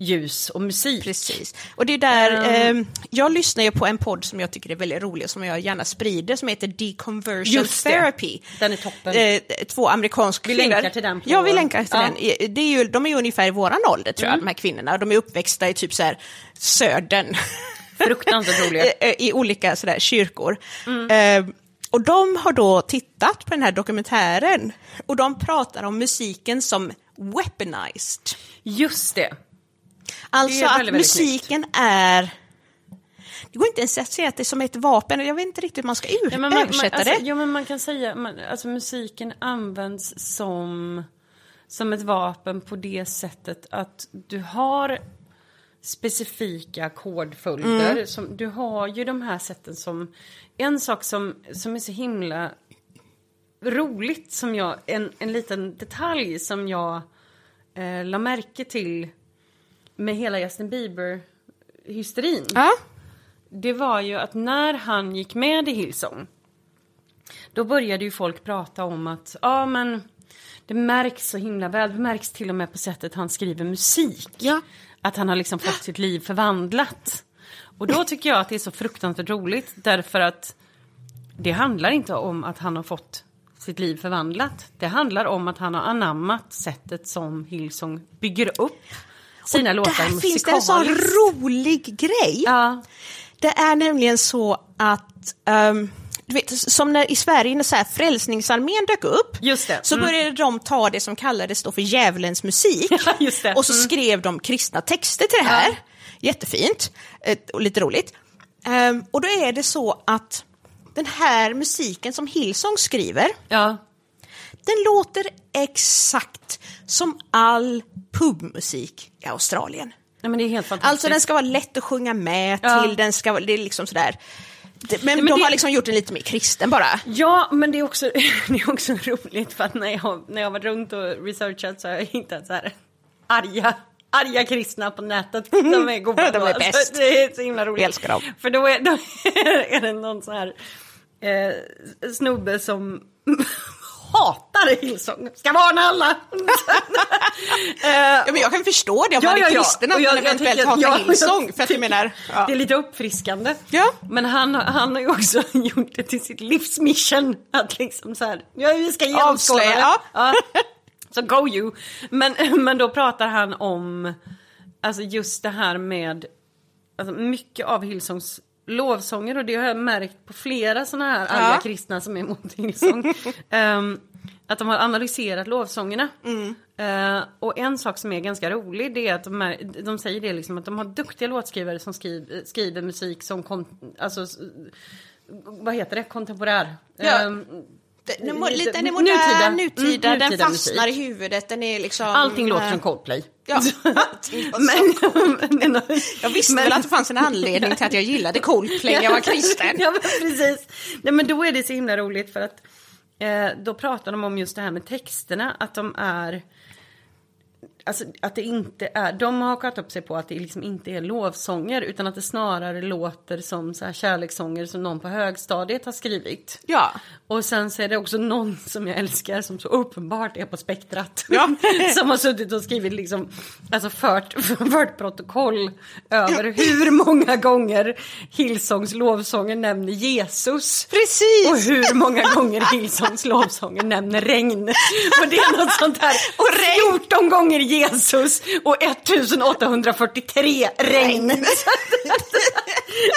Speaker 3: ljus och musik.
Speaker 1: Precis. Och det är där,
Speaker 3: Ehm.
Speaker 1: eh, jag lyssnar ju på en podd som jag tycker är väldigt rolig och som jag gärna sprider som heter Deconversion
Speaker 3: Just det.
Speaker 1: Therapy.
Speaker 3: Den är toppen.
Speaker 1: Eh, två amerikanska
Speaker 3: Vi
Speaker 1: kvinnor.
Speaker 3: länkar till den på-
Speaker 1: Ja, vi länkar till
Speaker 3: Ja. Mm.
Speaker 1: den. Eh, Det är ju, de är ju ungefär i våran ålder tror jag, de här kvinnorna. De är uppväxta i typ så här södern.
Speaker 3: Fruktansvärt roliga.
Speaker 1: Eh, I olika sådär kyrkor.
Speaker 3: Mm.
Speaker 1: Eh, och de har då tittat på den här dokumentären och de pratar om musiken som weaponized.
Speaker 3: Just det.
Speaker 1: Alltså att
Speaker 3: väldigt, väldigt
Speaker 1: musiken är... Det går inte ens att säga att det är som ett vapen. Jag vet inte riktigt hur man ska ur-
Speaker 3: Ja, man, man,
Speaker 1: översätta
Speaker 3: alltså,
Speaker 1: det.
Speaker 3: Jo, men man kan säga man, alltså musiken används som, som ett vapen på det sättet att du har specifika ackordföljder.
Speaker 1: Mm.
Speaker 3: Som, du har ju de här sätten som... En sak som, som är så himla roligt, som jag, en, en liten detalj som jag eh, la märke till med hela Justin Bieber-hysterin
Speaker 1: Ja.
Speaker 3: det var ju att när han gick med i Hillsong då började ju folk prata om att ja men det märks så himla väl, det märks till och med på sättet han skriver musik.
Speaker 1: Ja.
Speaker 3: Att han har liksom fått sitt liv förvandlat. Och då tycker jag att det är så fruktansvärt roligt därför att det handlar inte om att han har fått sitt liv förvandlat. Det handlar om att han har anammat sättet som Hillsong bygger upp sina låtar
Speaker 1: Där finns det en sån rolig grej.
Speaker 3: Ja,
Speaker 1: Det är nämligen så att, ehm, du vet, som när, i Sverige när så här Frälsningsarmén dök upp,
Speaker 3: Just det.
Speaker 1: så
Speaker 3: Mm.
Speaker 1: började de ta det som kallades då för djävulens musik.
Speaker 3: Ja, just det.
Speaker 1: Och så
Speaker 3: Mm.
Speaker 1: skrev de kristna texter till det här.
Speaker 3: Ja.
Speaker 1: Jättefint och lite roligt. Ehm, och då är det så att den här musiken som Hillsong skriver,
Speaker 3: ja,
Speaker 1: den låter exakt som all pubmusik i Australien.
Speaker 3: Nej, men det är helt fantastiskt.
Speaker 1: Alltså den ska vara lätt att sjunga med
Speaker 3: Ja.
Speaker 1: till, den ska vara, det är liksom sådär. Men,
Speaker 3: men
Speaker 1: de
Speaker 3: det-
Speaker 1: har liksom gjort den lite mer kristen bara.
Speaker 3: Ja, men det är också, det är också roligt för att när jag, när jag var runt och researchat så har jag hittat så här arga, arga kristna på nätet. De är goda.
Speaker 1: De är bäst.
Speaker 3: Så Det är så himla roligt.
Speaker 1: Jag älskar dem.
Speaker 3: För då är, då är det någon så här eh, snubbe som hatar Hillsong. Ska varna alla. Eh,
Speaker 1: Ja, men jag kan förstå det om man är kristen att
Speaker 3: jag-
Speaker 1: man eventuellt hatar
Speaker 3: ja,
Speaker 1: Hillsong. För att jag menar, ja.
Speaker 3: Det är lite uppfriskande.
Speaker 1: Ja.
Speaker 3: Men han, han har ju också gjort det till sitt livsmission. Att liksom så här, ja vi ska genomskåda det.
Speaker 1: ja.
Speaker 3: Ja. Så go you. Men, men då pratar han om, alltså just det här med, alltså mycket av Hillsongs lovsånger och det har jag märkt på flera sådana här arga
Speaker 1: Ja.
Speaker 3: kristna som är emot Hillsong. Ehm, att de har analyserat lovsångerna.
Speaker 1: Mm.
Speaker 3: Eh, och en sak som är ganska rolig det är att de, är, de säger det liksom att de har duktiga låtskrivare som skriver, skriver musik som kom, alltså, vad heter det, kontemporär.
Speaker 1: Ja.
Speaker 3: Ehm,
Speaker 1: Den mo-
Speaker 3: lite-
Speaker 1: den är modern,
Speaker 3: nutida.
Speaker 1: nutida,
Speaker 3: Mm,
Speaker 1: den
Speaker 3: nutida
Speaker 1: fastnar
Speaker 3: musik.
Speaker 1: i huvudet, den är liksom...
Speaker 3: Allting låter som Coldplay.
Speaker 1: Ja, som-
Speaker 3: men,
Speaker 1: Jag visste väl att det fanns en anledning till att jag gillade Coldplay när jag var kristen.
Speaker 3: ja, men precis. Nej, men då är det så himla roligt för att eh, då pratar de om just det här med texterna, att de är Alltså att det inte är, de har hakat upp sig på att det liksom inte är lovsånger utan att det snarare låter som så här kärlekssånger som någon på högstadiet har skrivit.
Speaker 1: Ja.
Speaker 3: Och sen så är det också någon som jag älskar som så uppenbart är på spektrat.
Speaker 1: Ja.
Speaker 3: som har suttit och skrivit liksom, alltså fört, fört protokoll över hur många gånger Hillsongs lovsånger nämner Jesus.
Speaker 1: Precis!
Speaker 3: Och hur många gånger Hillsongs lovsånger nämner regn. Och det är något sånt här. Och 14 gånger Jesus och 1843 regn.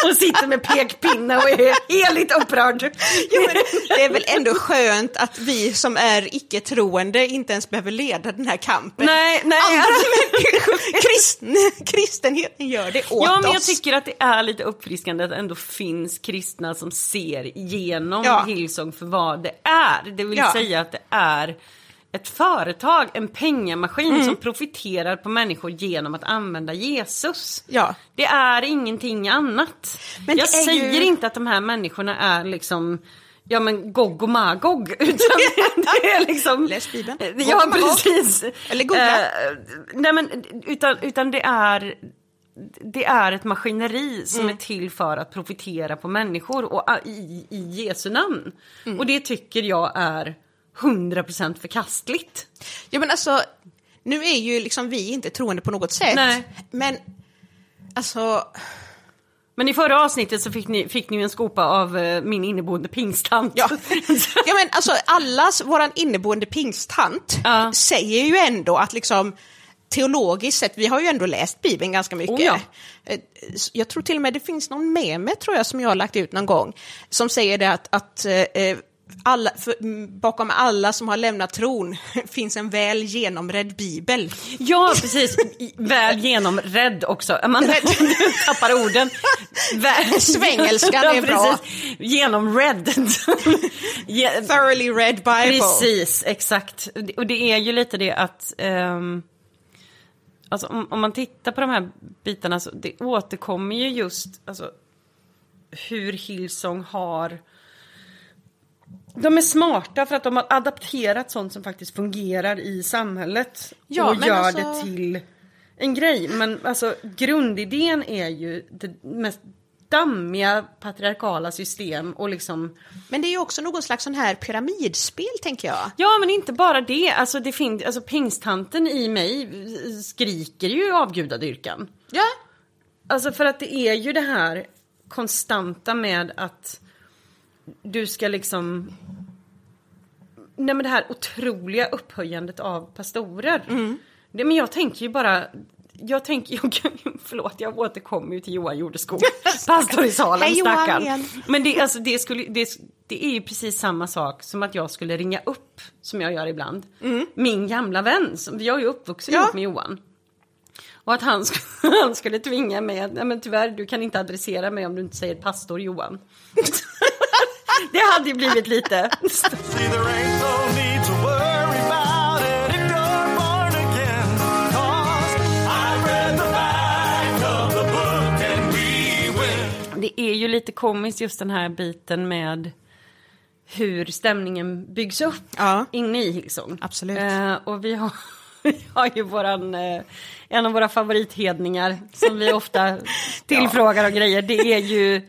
Speaker 3: och sitter med pekpinne och är heligt upprörd.
Speaker 1: Jo, det är väl ändå skönt att vi som är icke-troende inte ens behöver leda den här kampen.
Speaker 3: Nej, nej.
Speaker 1: Andra
Speaker 3: alltså-
Speaker 1: kristen, kristenheten gör det åt
Speaker 3: Ja, men jag tycker att det är lite uppfriskande att det ändå finns kristna som ser igenom
Speaker 1: Ja.
Speaker 3: Hillsong för vad det är. Det vill
Speaker 1: Ja.
Speaker 3: säga att det är ett företag, en pengamaskin
Speaker 1: Mm.
Speaker 3: som profiterar på människor genom att använda Jesus.
Speaker 1: Ja.
Speaker 3: Det är ingenting annat.
Speaker 1: Men
Speaker 3: jag säger
Speaker 1: ju-
Speaker 3: inte att de här människorna är liksom Ja men Gog och Magog. Utan det är liksom...
Speaker 1: Läs Bibeln.
Speaker 3: Ja
Speaker 1: Gog Magog.
Speaker 3: precis.
Speaker 1: Eller googla.
Speaker 3: Eh, nej men utan, utan det är det är ett maskineri som
Speaker 1: Mm.
Speaker 3: är till för att profitera på människor och ah, i, i Jesu namn.
Speaker 1: Mm.
Speaker 3: Och det tycker jag är 100% förkastligt.
Speaker 1: Ja, men alltså, nu är ju liksom vi inte troende på något sätt.
Speaker 3: Nej.
Speaker 1: Men alltså,
Speaker 3: Men i förra avsnittet så fick ni, fick ni en skopa av eh, min inneboende pingsttant.
Speaker 1: ja. ja men alltså allas, våran inneboende pingsttant
Speaker 3: Ja.
Speaker 1: säger ju ändå att liksom teologiskt sett, vi har ju ändå läst Bibeln ganska mycket.
Speaker 3: Oh ja.
Speaker 1: Eh, Jag tror till och med det finns någon meme tror jag som jag har lagt ut någon gång som säger det att, att eh, alla, för, m, bakom alla som har lämnat tron finns en väl genomredd bibel.
Speaker 3: Ja, precis. Väl genomrädd också. Man tappar orden. Väl...
Speaker 1: Svengelskan är bra.
Speaker 3: Genomrädd. Ge-
Speaker 1: Thoroughly read Bible.
Speaker 3: Precis, exakt. Och det är ju lite det att... ehm, alltså om, om man tittar på de här bitarna så det återkommer ju just alltså, hur Hillsong har... De är smarta för att de har adapterat sånt som faktiskt fungerar i samhället.
Speaker 1: Ja,
Speaker 3: och gör
Speaker 1: alltså-
Speaker 3: det till en grej. Men alltså grundidén är ju det mest dammiga patriarkala system och liksom
Speaker 1: Men det är ju också någon slags sån här pyramidspel tänker jag.
Speaker 3: Ja, men inte bara det. Alltså, det finns, alltså pingsttanten i mig skriker ju avgudadyrkan.
Speaker 1: Ja.
Speaker 3: Alltså för att det är ju det här konstanta med att du ska liksom... Nej men det här otroliga upphöjandet av pastorer. Det, men jag tänker ju bara... Jag tänker, jag, förlåt jag återkommer ju till Johan Jordeskog, pastor i Salem,
Speaker 1: Hej,
Speaker 3: stackarn. Men det, alltså, det, skulle, det, det är ju precis samma sak som att jag skulle ringa upp, som jag gör ibland, min gamla vän. Som, jag är ju uppvuxen
Speaker 1: Ja.
Speaker 3: med Johan. Och att han, sk- han skulle tvinga mig att, nej men tyvärr du kan inte adressera mig om du inte säger pastor Johan. Det hade ju blivit lite. Det är ju lite komiskt just den här biten med hur stämningen byggs upp
Speaker 1: Ja.
Speaker 3: inne i Hillsong.
Speaker 1: Absolut.
Speaker 3: Eh, och vi har, vi har ju våran, eh, en av våra favorithedningar som vi ofta tillfrågar och grejer. Det är ju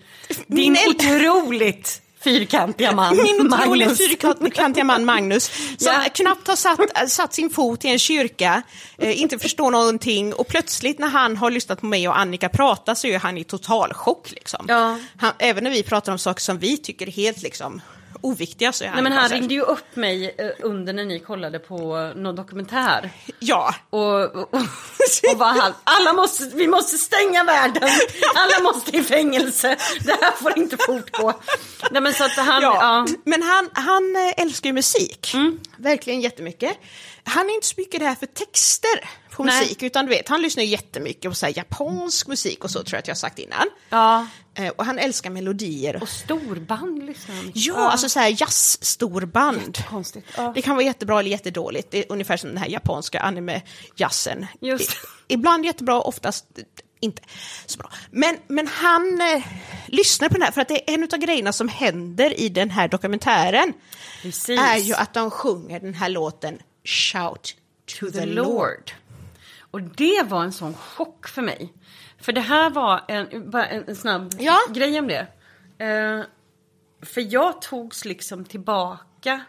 Speaker 3: din
Speaker 1: Min
Speaker 3: otroligt fyrkantiga man,
Speaker 1: Min otroligt
Speaker 3: Magnus.
Speaker 1: fyrkantiga man Magnus, som
Speaker 3: Ja.
Speaker 1: knappt har satt, satt sin fot i en kyrka, eh, inte förstår någonting och plötsligt när han har lyssnat på mig och Annika prata så är han i total chock. Liksom.
Speaker 3: Ja.
Speaker 1: Han, även när vi pratar om saker som vi tycker är helt liksom, oviktiga så är han
Speaker 3: Nej men han
Speaker 1: här,
Speaker 3: ringde ju upp mig eh, under när ni kollade på någon dokumentär.
Speaker 1: Ja,
Speaker 3: Och, och, och var han, alla måste, vi måste stänga världen, alla måste i fängelse, det här får inte fortgå. Nej men så att han,
Speaker 1: ja.
Speaker 3: ja.
Speaker 1: men han, han eh, älskar ju musik,
Speaker 3: Mm.
Speaker 1: verkligen jättemycket. Han är inte så mycket där för texter på
Speaker 3: Nej.
Speaker 1: musik, utan du vet, han lyssnar jättemycket på så japansk musik och så tror jag att jag har sagt innan.
Speaker 3: ja.
Speaker 1: Eh, Och han älskar melodier.
Speaker 3: Och storband lyssnar han
Speaker 1: Ja, alltså så här jazzstorband.
Speaker 3: Ja.
Speaker 1: Det kan vara jättebra eller jättedåligt. Det är ungefär som den här japanska anime-jazzen. Ibland jättebra, oftast inte så bra. Men, men han eh, lyssnar på den här, för att det är en av grejerna som händer i den här dokumentären
Speaker 3: Precis.
Speaker 1: är ju att de sjunger den här låten Shout to, the,
Speaker 3: The
Speaker 1: Lord.
Speaker 3: Lord. Och det var en sån chock för mig. För det här var en, bara en, en snabb
Speaker 1: Ja.
Speaker 3: grej om det. Eh, för jag togs liksom tillbaka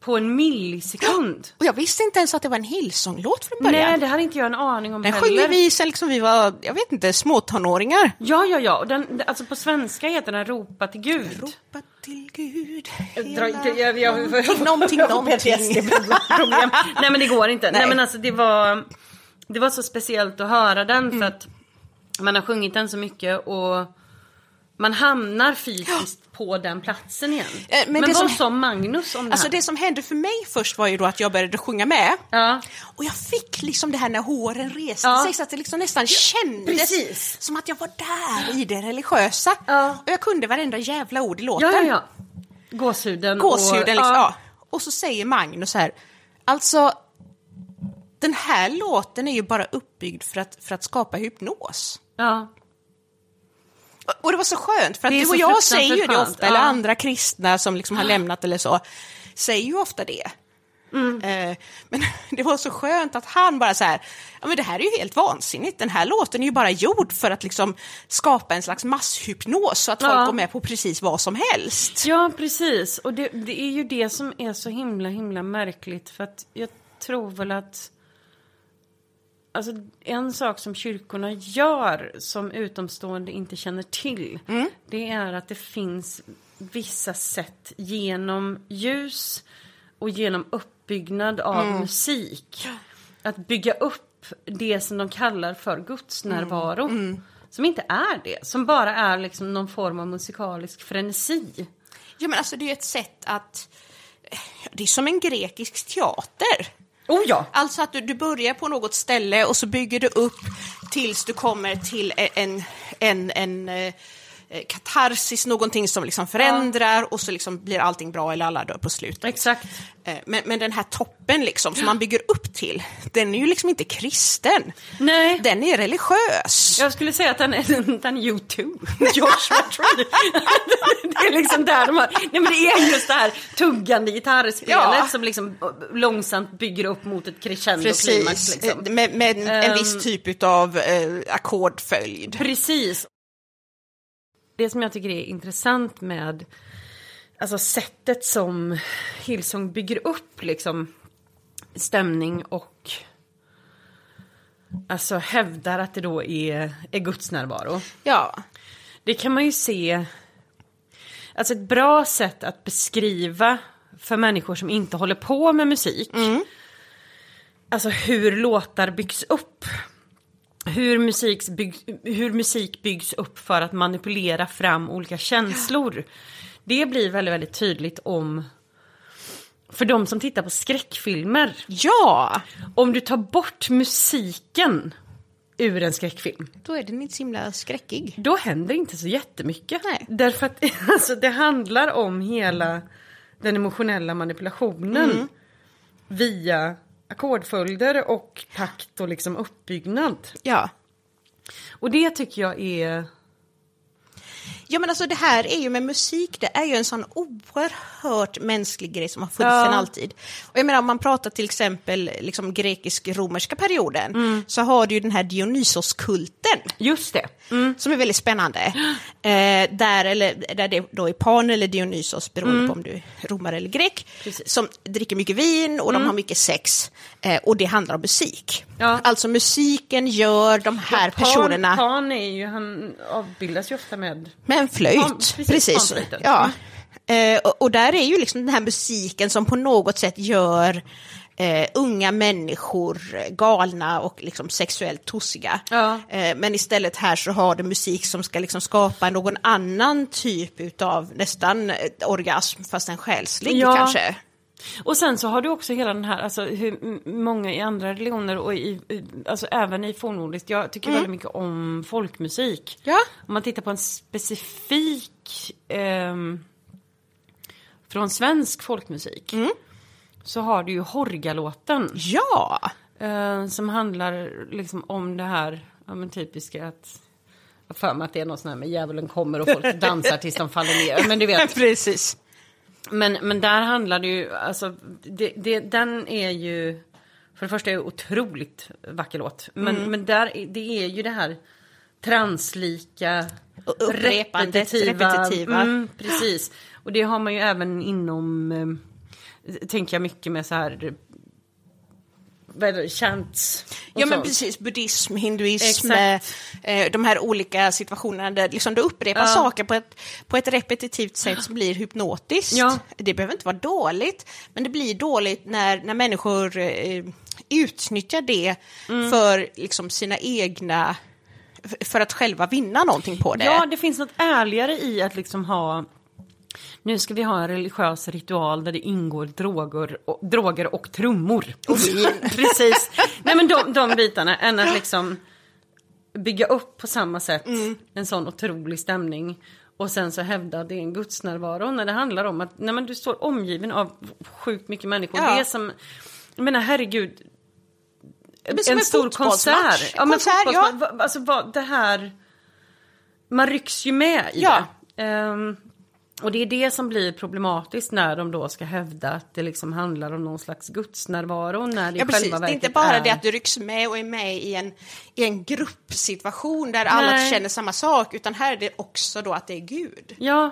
Speaker 3: på en millisekund.
Speaker 1: Och jag visste inte ens att det var en Hillsong-låt från början.
Speaker 3: Nej, det hade inte jag en aning om
Speaker 1: den
Speaker 3: heller.
Speaker 1: sjunger vi sen liksom vi var, jag vet inte, småtonåringar.
Speaker 3: Ja, ja, ja. Och Den, alltså på svenska heter den Ropa till Gud.
Speaker 1: Ropa till Gud.
Speaker 3: Dra,
Speaker 1: hela
Speaker 3: jag, jag, jag,
Speaker 1: Någonting, någonting, någonting.
Speaker 3: Nej men det går inte. Nej.
Speaker 1: Nej.
Speaker 3: men alltså det var, det var så speciellt att höra den för att man har sjungit den så mycket och man hamnar fysiskt på den platsen igen.
Speaker 1: Eh, men
Speaker 3: men
Speaker 1: det
Speaker 3: vad
Speaker 1: som-
Speaker 3: sa Magnus om det
Speaker 1: Alltså
Speaker 3: här?
Speaker 1: det som hände för mig först var ju då att jag började sjunga med.
Speaker 3: Ja.
Speaker 1: Och jag fick liksom det här när håren reste
Speaker 3: Ja.
Speaker 1: sig så att det liksom nästan kändes
Speaker 3: precis.
Speaker 1: som att jag var där i det religiösa.
Speaker 3: Ja.
Speaker 1: Och jag kunde varenda jävla ord i låten.
Speaker 3: ja, ja, ja. Gåshuden.
Speaker 1: Gåshuden
Speaker 3: och,
Speaker 1: liksom. Ja. Och så säger Magnus här, alltså den här låten är ju bara uppbyggd för att, för att skapa hypnos.
Speaker 3: ja.
Speaker 1: Och det var så skönt, för att du och jag säger ju det ofta, eller
Speaker 3: ja.
Speaker 1: andra kristna som liksom har lämnat eller så, säger ju ofta det.
Speaker 3: Mm.
Speaker 1: Eh, men det var så skönt att han bara så här, ja men det här är ju helt vansinnigt, den här låten är ju bara gjord för att liksom skapa en slags masshypnos så att folk
Speaker 3: Ja.
Speaker 1: går med på precis vad som helst.
Speaker 3: Ja, precis. Och det, det är ju det som är så himla, himla märkligt. För att jag tror väl att... Alltså en sak som kyrkorna gör som utomstående inte känner till. Det är att det finns vissa sätt genom ljus och genom uppbyggnad av musik. Att bygga upp det som de kallar för gudsnärvaro. Som inte är det. Som bara är liksom någon form av musikalisk frenesi.
Speaker 1: Ja men alltså det är ju ett sätt att, det är som en grekisk teater.
Speaker 3: Oh ja!
Speaker 1: Alltså att du, du börjar på något ställe och så bygger du upp tills du kommer till e- en, en, en, eh, katarsis, någonting som liksom förändrar och så liksom blir allting bra eller alla dör på slutet.
Speaker 3: Exakt.
Speaker 1: Eh, Men, men den här toppen liksom, som man bygger upp till, den är ju liksom inte kristen.
Speaker 3: Nej.
Speaker 1: Den är religiös.
Speaker 3: Jag skulle säga att den är, den är U2. Joshua Tree. det är liksom där de har, nej men det är just det här tuggande gitarrspelet
Speaker 1: Ja.
Speaker 3: som liksom långsamt bygger upp mot ett crescendo klimax
Speaker 1: Precis,
Speaker 3: liksom.
Speaker 1: Eh, med, med en
Speaker 3: Ehm.
Speaker 1: viss typ av eh, ackordföljd.
Speaker 3: Precis. Det som jag tycker är intressant med alltså sättet som Hillsong bygger upp liksom stämning och alltså hävdar att det då är, är Guds närvaro.
Speaker 1: Ja.
Speaker 3: Det kan man ju se, alltså ett bra sätt att beskriva för människor som inte håller på med musik. Alltså hur låtar byggs upp. Hur musik, byggs, hur musik byggs upp för att manipulera fram olika känslor. Det blir väldigt, väldigt tydligt om för de som tittar på skräckfilmer.
Speaker 1: Ja!
Speaker 3: Om du tar bort musiken ur en skräckfilm.
Speaker 1: Då är den inte så himla skräckig.
Speaker 3: Då händer inte så jättemycket.
Speaker 1: Nej.
Speaker 3: Därför att alltså, det handlar om hela den emotionella manipulationen.
Speaker 1: Mm.
Speaker 3: Via ackordföljder och takt och liksom uppbyggnad.
Speaker 1: Ja.
Speaker 3: Och det tycker jag är...
Speaker 1: Ja men alltså det här är ju med musik, det är ju en sån oerhört mänsklig grej som har funnits
Speaker 3: Ja.
Speaker 1: sedan alltid. Och jag menar om man pratar till exempel liksom grekisk-romerska perioden
Speaker 3: Mm.
Speaker 1: så har du ju den här Dionysoskulten
Speaker 3: Just det.
Speaker 1: som är väldigt spännande. Eh, där, eller, där det då är Pan eller Dionysos beroende på om du är romare eller grek.
Speaker 3: Mm. Precis. Mm.
Speaker 1: Som dricker mycket vin och de har mycket sex. Eh, och det handlar om musik.
Speaker 3: Ja.
Speaker 1: Alltså musiken gör de här
Speaker 3: Pan,
Speaker 1: personerna
Speaker 3: Pan är ju, han avbildas ju ofta med...
Speaker 1: med en flöjt.
Speaker 3: Pan- precis,
Speaker 1: precis. Ja. Eh, och, och där är ju liksom den här musiken som på något sätt gör eh, unga människor galna och liksom sexuellt tossiga.
Speaker 3: Ja.
Speaker 1: Eh, men istället här så har du musik som ska liksom skapa någon annan typ utav nästan eh, orgasm fast en själslig
Speaker 3: Ja.
Speaker 1: kanske.
Speaker 3: Och sen så har du också hela den här, alltså hur många i andra religioner och i, alltså även i fornnordiskt, jag tycker väldigt mycket om folkmusik.
Speaker 1: Ja.
Speaker 3: Om man tittar på en specifik ehm, från svensk folkmusik så har du ju Horgalåten
Speaker 1: Ja,
Speaker 3: eh, som handlar liksom om det här, ja men typiska att jag för mig att det är något sånt här med djävulen kommer och folk dansar tills de faller ner. Men du vet,
Speaker 1: precis.
Speaker 3: Men, men där handlar det ju, alltså, det, det, den är ju, för det första är det otroligt vacker låt. Men,
Speaker 1: Mm.
Speaker 3: men där, är- det är ju det här translika,
Speaker 1: upprepandet, repetitiva.
Speaker 3: Mm, precis. Och det har man ju även inom, eh, tänker jag mycket med så här, chants.
Speaker 1: Ja men precis, buddhism, hinduism,
Speaker 3: Exakt.
Speaker 1: eh, de här olika situationerna där liksom du upprepar
Speaker 3: Ja.
Speaker 1: saker på ett, på ett repetitivt sätt som blir hypnotiskt.
Speaker 3: Ja.
Speaker 1: Det behöver inte vara dåligt, men det blir dåligt när, när människor eh, utnyttjar det
Speaker 3: Mm.
Speaker 1: för liksom sina egna, för att själva vinna någonting på det.
Speaker 3: Ja, det finns något ärligare i att liksom ha nu ska vi ha en religiös ritual där det ingår droger och, droger och trummor. Precis. Nej men de, de bitarna, än att liksom bygga upp på samma sätt en sån otrolig stämning. Och sen så hävda att det är en gudsnärvaro när det handlar om att nej men du står omgiven av sjukt mycket människor.
Speaker 1: Ja.
Speaker 3: Det är som, jag menar herregud. en,
Speaker 1: en
Speaker 3: stor konsert. Ja, men
Speaker 1: Konsert.
Speaker 3: Va- Alltså vad, det här. Man rycks ju med i
Speaker 1: Ja.
Speaker 3: det. Ehm, och det är det som blir problematiskt när de då ska hävda att det liksom handlar om någon slags gudsnärvaro när det
Speaker 1: Ja, precis. Det är inte bara
Speaker 3: är...
Speaker 1: det att du rycks med och är med i en, i en gruppsituation där alla
Speaker 3: Nej.
Speaker 1: känner samma sak, utan här är det också då att det är Gud.
Speaker 3: Ja,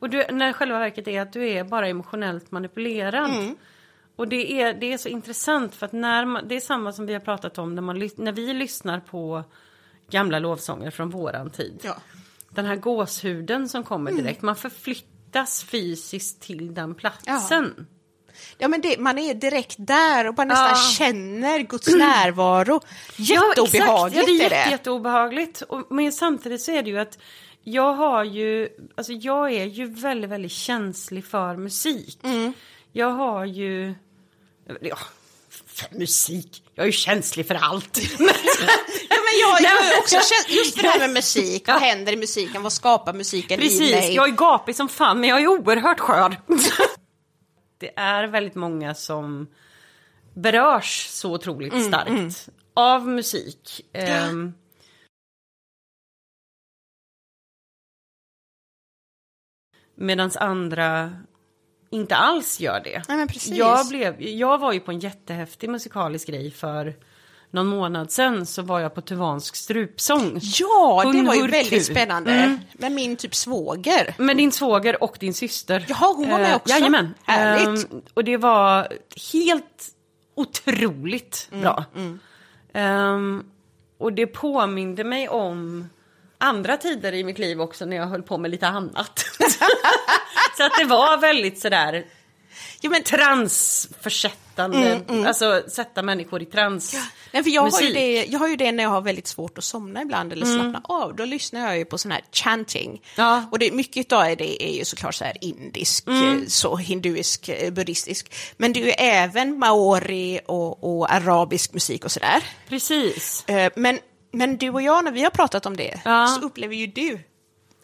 Speaker 3: och du, när själva verket är att du är bara emotionellt manipulerad.
Speaker 1: Mm.
Speaker 3: Och det är, det är så intressant för att när man, det är samma som vi har pratat om när, man, när vi lyssnar på gamla lovsånger från våran tid.
Speaker 1: Ja.
Speaker 3: Den här gåshuden som kommer
Speaker 1: Mm.
Speaker 3: direkt, man förflyttas fysiskt till den platsen.
Speaker 1: Ja, men det, man är direkt där och bara nästan
Speaker 3: Ja.
Speaker 1: känner Guds närvaro.
Speaker 3: Ja,
Speaker 1: Jätteobehagligt
Speaker 3: exakt. Ja, det är
Speaker 1: är det.
Speaker 3: jätteobehagligt. Och, men samtidigt så är det ju att jag har ju, alltså jag är ju väldigt, väldigt känslig för musik.
Speaker 1: Mm.
Speaker 3: Jag har ju, ja, musik, jag är ju känslig för allt.
Speaker 1: Men jag, jag har också just det här med musik, vad händer i musiken, vad skapar musiken i
Speaker 3: Precis,
Speaker 1: mig?
Speaker 3: jag är gapig som fan men jag är oerhört skör. det är väldigt många som berörs så otroligt
Speaker 1: Mm,
Speaker 3: starkt av musik. Ehm, Medan andra inte alls gör det.
Speaker 1: Nej.
Speaker 3: Jag, blev, jag var ju på en jättehäftig musikalisk grej för någon månad sedan så var jag på tuvansk strupsång.
Speaker 1: Ja, det var ju väldigt spännande.
Speaker 3: Mm.
Speaker 1: Med min typ svåger.
Speaker 3: Med din svåger och din syster.
Speaker 1: Jaha, hon var med
Speaker 3: Eh,
Speaker 1: också.
Speaker 3: Jajamän.
Speaker 1: Härligt.
Speaker 3: Ehm, och det var helt otroligt
Speaker 1: Mm,
Speaker 3: bra. Ehm, och det påminde mig om andra tider i mitt liv också när jag höll på med lite annat. så att det var väldigt sådär
Speaker 1: Ja, men,
Speaker 3: transförsättande, alltså sätta människor i trans.
Speaker 1: nej, för jag, har ju det, jag har ju det när jag har väldigt svårt att somna ibland eller slappna av. Då lyssnar jag ju på sån här chanting.
Speaker 3: Ja.
Speaker 1: Och det, mycket av det är ju såklart så här indisk, eh, så hinduisk, eh, buddhistisk. Men det är ju även maori och, och arabisk musik och sådär.
Speaker 3: Precis.
Speaker 1: Eh, Men, men du och jag, när vi har pratat om det,
Speaker 3: Ja.
Speaker 1: så upplever ju du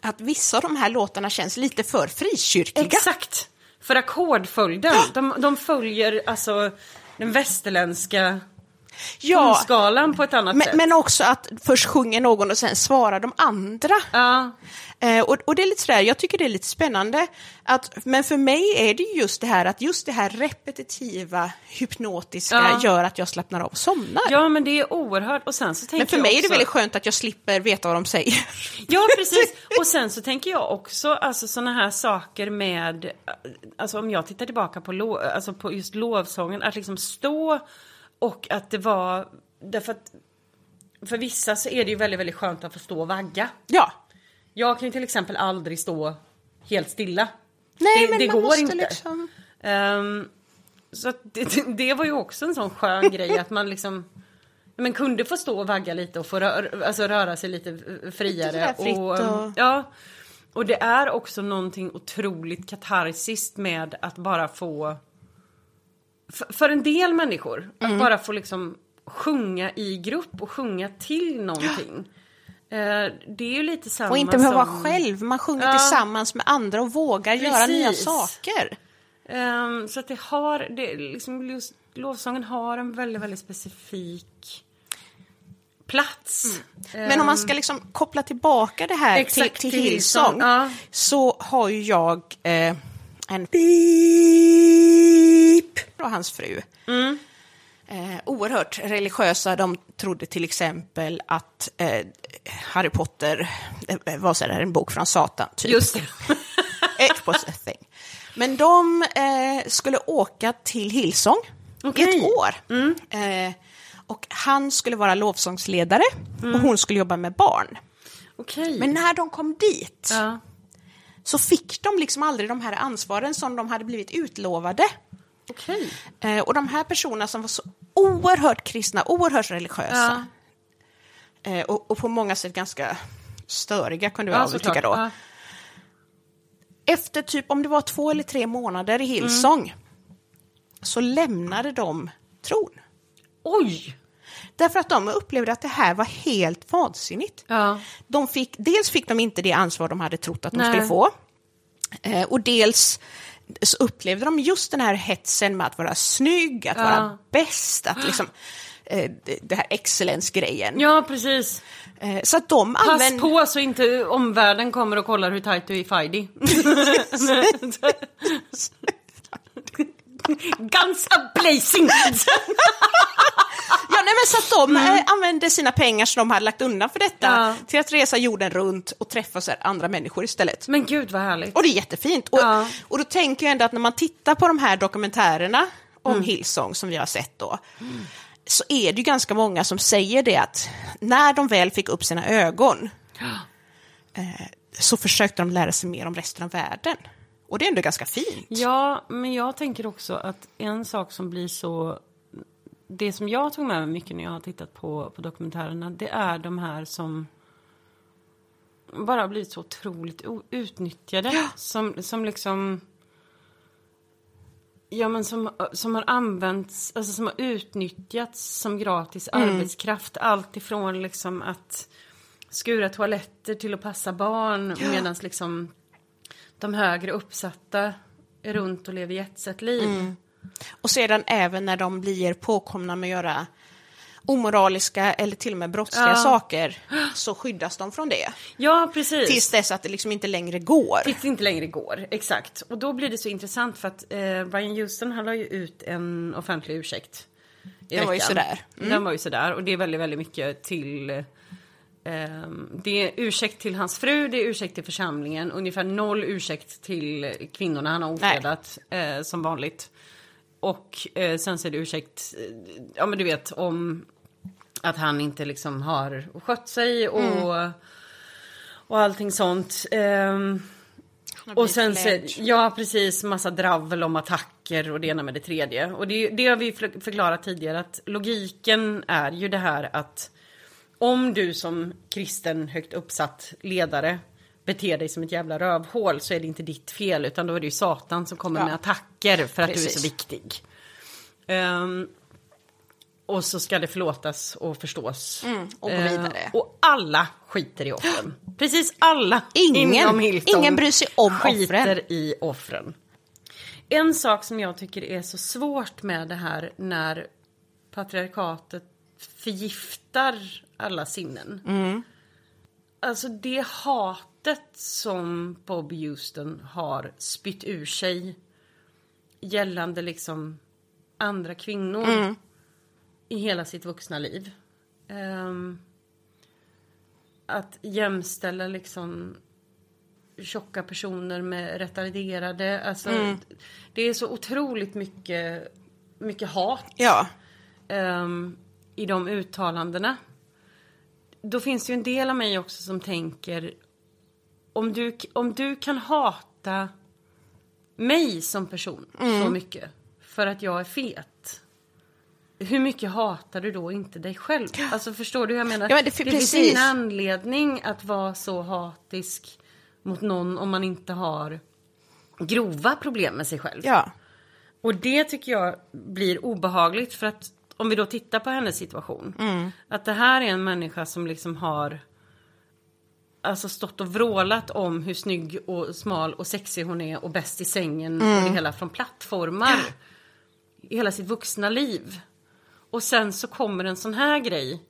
Speaker 1: att vissa av de här låtarna känns lite för frikyrkliga.
Speaker 3: Exakt. För ackordföljden, de, de följer alltså den västerländska
Speaker 1: Ja,
Speaker 3: tonskalan på ett annat
Speaker 1: men,
Speaker 3: sätt.
Speaker 1: men också att först sjunger någon och sen svarar de andra.
Speaker 3: Ja,
Speaker 1: Eh, och, och det är lite sådär, jag tycker det är lite spännande. Att, men för mig är det ju just det här att just det här repetitiva, hypnotiska
Speaker 3: Ja.
Speaker 1: gör att jag slappnar av och somnar.
Speaker 3: ja, men det är oerhört. Och sen så tänker
Speaker 1: men för mig är det
Speaker 3: också...
Speaker 1: väldigt skönt att jag slipper veta vad de säger.
Speaker 3: Ja, precis. Och sen så tänker jag också, alltså sådana här saker med, alltså om jag tittar tillbaka på, lo, alltså på just lovsången, att liksom stå och att det var, därför att för vissa så är det ju väldigt, väldigt skönt att få stå och vagga.
Speaker 1: ja.
Speaker 3: Jag kan ju till exempel aldrig stå helt stilla.
Speaker 1: Nej,
Speaker 3: det,
Speaker 1: men
Speaker 3: det
Speaker 1: man
Speaker 3: går
Speaker 1: måste
Speaker 3: inte.
Speaker 1: liksom...
Speaker 3: Ehm, så det, det- var ju också en sån skön grej att man liksom men kunde få stå och vagga lite och få rör, alltså röra sig lite friare.
Speaker 1: Lite
Speaker 3: och, ehm,
Speaker 1: och-
Speaker 3: Ja, och det är också någonting otroligt katarsiskt med att bara få för, för en del människor,
Speaker 1: Mm.
Speaker 3: att bara få liksom sjunga i grupp och sjunga till någonting. Eh, det är ju lite samma
Speaker 1: Och inte behöva
Speaker 3: som...
Speaker 1: vara själv, man sjunger
Speaker 3: Ja.
Speaker 1: tillsammans med andra och vågar göra nya
Speaker 3: Precis.
Speaker 1: saker.
Speaker 3: Ehm, så att det har, det, liksom, lovsången har en väldigt, väldigt specifik plats.
Speaker 1: Men om man ska liksom koppla tillbaka det här till,
Speaker 3: Exakt,
Speaker 1: till
Speaker 3: till
Speaker 1: Hillsong,
Speaker 3: ja.
Speaker 1: så har ju jag eh, en beep och hans fru.
Speaker 3: Mm.
Speaker 1: Eh, oerhört religiösa. De trodde till exempel att eh, Harry Potter eh, var så en bok från Satan. Typ.
Speaker 3: Just det.
Speaker 1: It was a thing. Men de eh, skulle åka till Hillsong i
Speaker 3: Okej.
Speaker 1: ett år. Eh, och han skulle vara lovsångsledare och hon skulle jobba med barn.
Speaker 3: Okej.
Speaker 1: Men när de kom dit
Speaker 3: Ja.
Speaker 1: Så fick de liksom aldrig de här ansvaren som de hade blivit utlovade.
Speaker 3: Okej.
Speaker 1: Eh, och de här personerna som var så oerhört kristna, oerhört religiösa
Speaker 3: Ja.
Speaker 1: eh, och, och på många sätt ganska störiga kunde jag
Speaker 3: Ja,
Speaker 1: väl tycka då.
Speaker 3: Ja.
Speaker 1: Efter typ om det var två eller tre månader i Hillsong så lämnade de tron.
Speaker 3: Oj!
Speaker 1: Därför att de upplevde att det här var helt vansinnigt.
Speaker 3: Ja.
Speaker 1: De fick, dels fick de inte det ansvar de hade trott att de
Speaker 3: Nej.
Speaker 1: skulle få. Eh, och dels så upplevde de just den här hetsen med att vara snygg, att vara bäst, att liksom, eh, det- här excellence-grejen.
Speaker 3: Ja, precis.
Speaker 1: Eh, så att de
Speaker 3: Pass på så inte omvärlden kommer och kollar hur tajt du är i Fidi. Ganska blazing!
Speaker 1: Ja, nej, men så att de eh, använde sina pengar som de hade lagt undan för detta
Speaker 3: Ja.
Speaker 1: till att resa jorden runt och träffa så andra människor istället.
Speaker 3: Men gud vad härligt.
Speaker 1: Och det är jättefint. Och,
Speaker 3: Ja.
Speaker 1: och då tänker jag ändå att när man tittar på de här dokumentärerna om Hillsong som vi har sett då, så är det ju ganska många som säger det att när de väl fick upp sina ögon eh, så försökte de lära sig mer om resten av världen. Och det är ändå ganska fint.
Speaker 3: Ja, men jag tänker också att en sak som blir så... Det som jag tog med mig mycket när jag har tittat på, på dokumentärerna, det är de här som bara har blivit så otroligt utnyttjade. Som, som liksom... Ja, men som, som har använts, alltså som har utnyttjats som gratis arbetskraft. Allt ifrån liksom att skura toaletter till att passa barn medan liksom de högre uppsatta är runt och lever jetset-liv.
Speaker 1: Och sedan även när de blir påkomna med att göra omoraliska eller till och med brottsliga
Speaker 3: Ja.
Speaker 1: saker så skyddas de från det.
Speaker 3: Ja, precis.
Speaker 1: Tills dess att det liksom inte längre går.
Speaker 3: Tills det inte längre går, exakt. Och då blir det så intressant för att eh, Brian Houston han la ju ut en offentlig ursäkt.
Speaker 1: Den var ju sådär.
Speaker 3: Den var ju sådär och det är väldigt, väldigt mycket till det är ursäkt till hans fru, det är ursäkt till församlingen, ungefär noll ursäkt till kvinnorna han har ofredat eh, som vanligt. Och eh, sen så är det ursäkt, eh, ja men du vet om Att han inte liksom har skött sig och, och allting sånt. Ehm, och sen så, ja precis, massa dravel om attacker och det ena med det tredje. Och det, det har vi för- förklarat tidigare att logiken är ju det här att om du som kristen högt uppsatt ledare beter dig som ett jävla rövhål så är det inte ditt fel utan då är det ju Satan som kommer
Speaker 1: Ja.
Speaker 3: med attacker för att du är
Speaker 1: Precis.
Speaker 3: så viktig. Ehm, och så ska det förlåtas och förstås.
Speaker 1: Mm, och gå
Speaker 3: Ehm,
Speaker 1: vidare.
Speaker 3: och alla skiter i offren. Precis alla
Speaker 1: Ingen.
Speaker 3: Hilton
Speaker 1: Ingen bryr sig om
Speaker 3: skiter
Speaker 1: offren.
Speaker 3: i offren. En sak som jag tycker är så svårt med det här när patriarkatet förgiftar alla sinnen.
Speaker 1: Mm.
Speaker 3: Alltså det hatet som Bob Houston har spytt ur sig gällande liksom andra kvinnor
Speaker 1: Mm.
Speaker 3: i hela sitt vuxna liv. Ehm, att jämställa liksom tjocka personer med retarderade. Alltså,
Speaker 1: Mm.
Speaker 3: Det är så otroligt mycket, mycket hat
Speaker 1: Ja,
Speaker 3: ehm, i de uttalandena. Då finns det ju en del av mig också som tänker om du, om du kan hata mig som person
Speaker 1: Mm.
Speaker 3: så mycket för att jag är fet. Hur mycket hatar du då inte dig själv? Alltså förstår du hur jag menar?
Speaker 1: Ja, men det-
Speaker 3: det finns ingen anledning att vara så hatisk mot någon om man inte har grova problem med sig själv.
Speaker 1: ja.
Speaker 3: Och det tycker jag blir obehagligt för att om vi då tittar på hennes situation. Att det här är en människa som liksom har Alltså stått och vrålat om hur snygg och smal och sexig hon är och bäst i sängen och det hela från plattformar. Hela sitt vuxna liv. Och sen så kommer en sån här grej.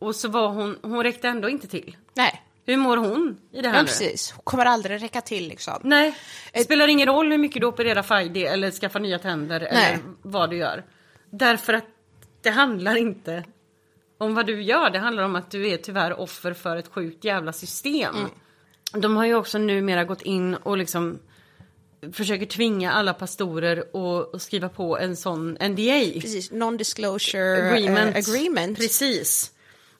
Speaker 3: Och så var hon, hon räckte ändå inte till.
Speaker 1: Nej,
Speaker 3: Hur mår hon i det här
Speaker 1: ja,
Speaker 3: nu?
Speaker 1: precis. Hon kommer aldrig räcka till liksom.
Speaker 3: Nej, det spelar ingen roll hur mycket du opererar Fajdi eller skaffar nya tänder
Speaker 1: Nej.
Speaker 3: eller vad du gör. Därför att det handlar inte om vad du gör, det handlar om att du är tyvärr offer för ett sjukt jävla system.
Speaker 1: Mm.
Speaker 3: De har ju också numera gått in och liksom försöker tvinga alla pastorer att skriva på en sån NDA.
Speaker 1: Precis, non-disclosure
Speaker 3: Agreement.
Speaker 1: eh, agreement.
Speaker 3: Precis.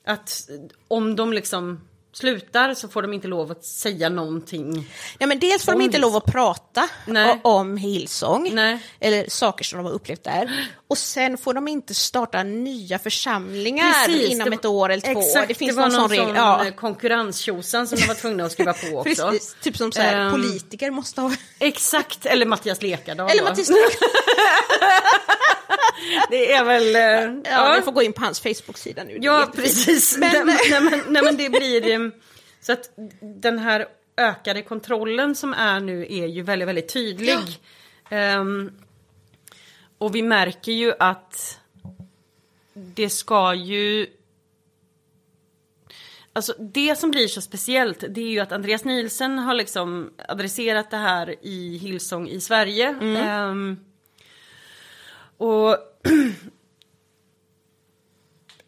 Speaker 3: Att om de liksom slutar så får de inte lov att säga någonting.
Speaker 1: Ja, men dels får de inte lov att prata
Speaker 3: Nej.
Speaker 1: om Hillsong,
Speaker 3: Nej.
Speaker 1: eller saker som de har upplevt där. Och sen får de inte starta nya församlingar
Speaker 3: Precis,
Speaker 1: inom
Speaker 3: det
Speaker 1: ett år eller två.
Speaker 3: Exakt,
Speaker 1: det finns
Speaker 3: var
Speaker 1: någon sån regel. Ja.
Speaker 3: eh, konkurrenstjosan som de var tvungna att skriva på också.
Speaker 1: Precis, typ som så här,
Speaker 3: Ehm,
Speaker 1: politiker måste ha...
Speaker 3: Exakt, eller Mattias Lekardal.
Speaker 1: Eller. Mattias
Speaker 3: Det är väl... eh,
Speaker 1: Ja, ni får gå in på hans Facebook-sida nu. det
Speaker 3: Ja, precis.
Speaker 1: Men,
Speaker 3: nej, nej, men, nej, men det blir... Så att den här ökade kontrollen som är nu är ju väldigt, väldigt tydlig. Ehm, och vi märker ju att det ska ju... Alltså det som blir så speciellt det är ju att Andreas Nielsen har liksom adresserat det här i Hillsong i Sverige.
Speaker 1: Mm.
Speaker 3: Ehm, och...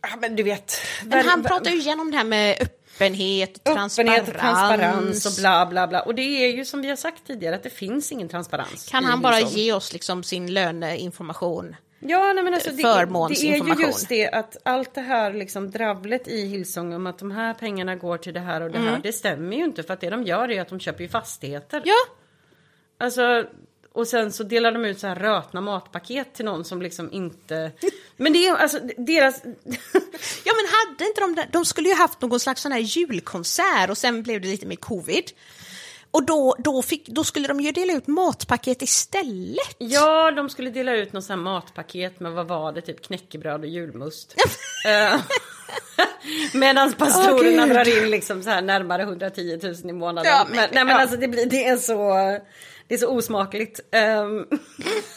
Speaker 3: ja, men du vet.
Speaker 1: men han pratar ju igenom det här med öppenhet, transparens.
Speaker 3: Öppenhet, transparens och bla bla bla. Och det är ju som vi har sagt tidigare att det finns ingen transparens.
Speaker 1: Kan han bara
Speaker 3: Hillsong.
Speaker 1: ge oss liksom sin löneinformation?
Speaker 3: Ja, nej, men alltså det, det är ju just det att allt det här liksom dravlet i Hillsong om att de här pengarna går till det här och det här, det stämmer ju inte för att det de gör är att de köper ju fastigheter.
Speaker 1: Ja,
Speaker 3: Alltså, och sen så delar de ut så här rötna matpaket till någon som liksom inte... Men det är alltså deras...
Speaker 1: Ja men hade inte de där, de skulle ju haft någon slags sån här julkonsert och sen blev det lite mer covid. Och då, då, fick, då skulle de ju dela ut matpaket istället.
Speaker 3: Ja, de skulle dela ut någon sån här matpaket med vad var det, typ knäckebröd och julmust. Eh, Medan pastorerna
Speaker 1: Gud.
Speaker 3: drar in liksom så här närmare 110 000 i månaden.
Speaker 1: Ja,
Speaker 3: men,
Speaker 1: men-
Speaker 3: nej men
Speaker 1: ja.
Speaker 3: alltså det, blir, det är så... Det är så osmakligt. Ehm,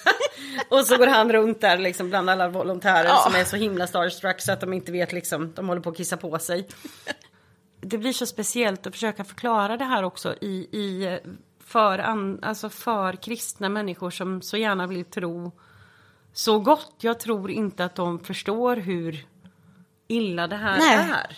Speaker 3: och så går han runt där liksom bland alla volontärer
Speaker 1: Ja.
Speaker 3: som är så himla starstruck så att de inte vet liksom, de håller på att kissa på sig. Det blir så speciellt att försöka förklara det här också i, i för, an, alltså för kristna människor som så gärna vill tro så gott. Jag tror inte att de förstår hur illa det här
Speaker 1: Nej.
Speaker 3: är.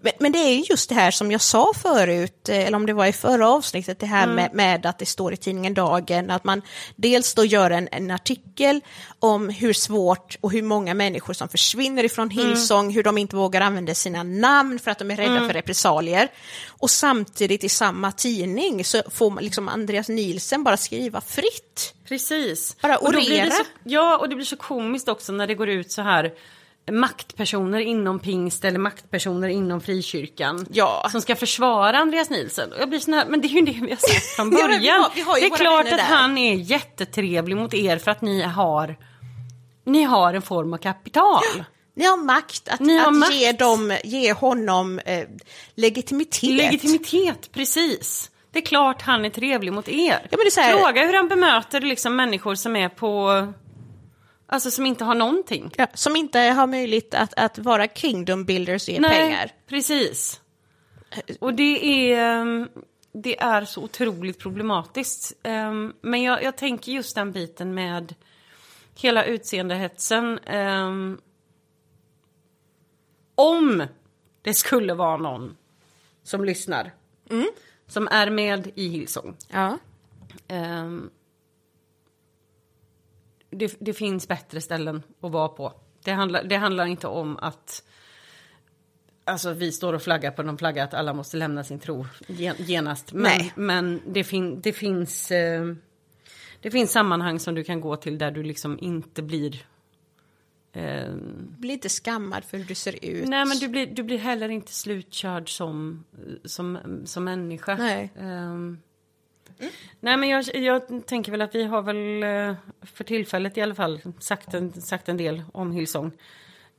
Speaker 1: Men, men det är ju just det här som jag sa förut, eh, eller om det var i förra avsnittet, det här med, med att det står i tidningen Dagen, att man dels då gör en, en artikel om hur svårt och hur många människor som försvinner ifrån Hillsong, hur de inte vågar använda sina namn för att de är rädda för repressalier. Och samtidigt i samma tidning så får man liksom Andreas Nielsen bara skriva fritt.
Speaker 3: Precis.
Speaker 1: Bara
Speaker 3: Och
Speaker 1: orera.
Speaker 3: så, ja, och det blir så komiskt också när det går ut så här maktpersoner inom pingst eller maktpersoner inom frikyrkan
Speaker 1: Ja.
Speaker 3: som ska försvara Andreas Nielsen. Och jag blir sån här, men det är ju det vi har sett från
Speaker 1: Ja,
Speaker 3: början.
Speaker 1: vi har- vi har
Speaker 3: det är klart att
Speaker 1: där.
Speaker 3: han är jättetrevlig mot er för att ni har ni har en form av kapital.
Speaker 1: Ni har makt att,
Speaker 3: har
Speaker 1: att
Speaker 3: makt.
Speaker 1: Ge, dem, ge honom eh, legitimitet.
Speaker 3: Legitimitet, precis. Det är klart han är trevlig mot er.
Speaker 1: Ja, här-
Speaker 3: Fråga hur han bemöter liksom människor som är på... Alltså som inte har någonting.
Speaker 1: Ja, som inte har möjlighet att, att vara kingdom builders och ge pengar.
Speaker 3: precis. Och det är, ehm, det är så otroligt problematiskt. Ehm, Men jag, jag tänker just den biten med hela utseendehetsen. ehm, Om det skulle vara någon som lyssnar, som är med i Hillsong.
Speaker 1: Ja.
Speaker 3: Det, det finns bättre ställen att vara på. Det handlar, det handlar inte om att alltså, vi står och flaggar på någon flagga att alla måste lämna sin tro gen, genast. Men,
Speaker 1: Nej.
Speaker 3: men det, fin, det, finns, eh, det finns sammanhang som du kan gå till där du liksom inte blir... Eh,
Speaker 1: Bli inte skammad för hur du ser ut.
Speaker 3: nej, men du blir, du blir heller inte slutkörd som, som, som människa.
Speaker 1: Nej.
Speaker 3: Ehm, Nej men jag, jag tänker väl att vi har väl eh, för tillfället i alla fall sagt en, sagt en del om Hillsong.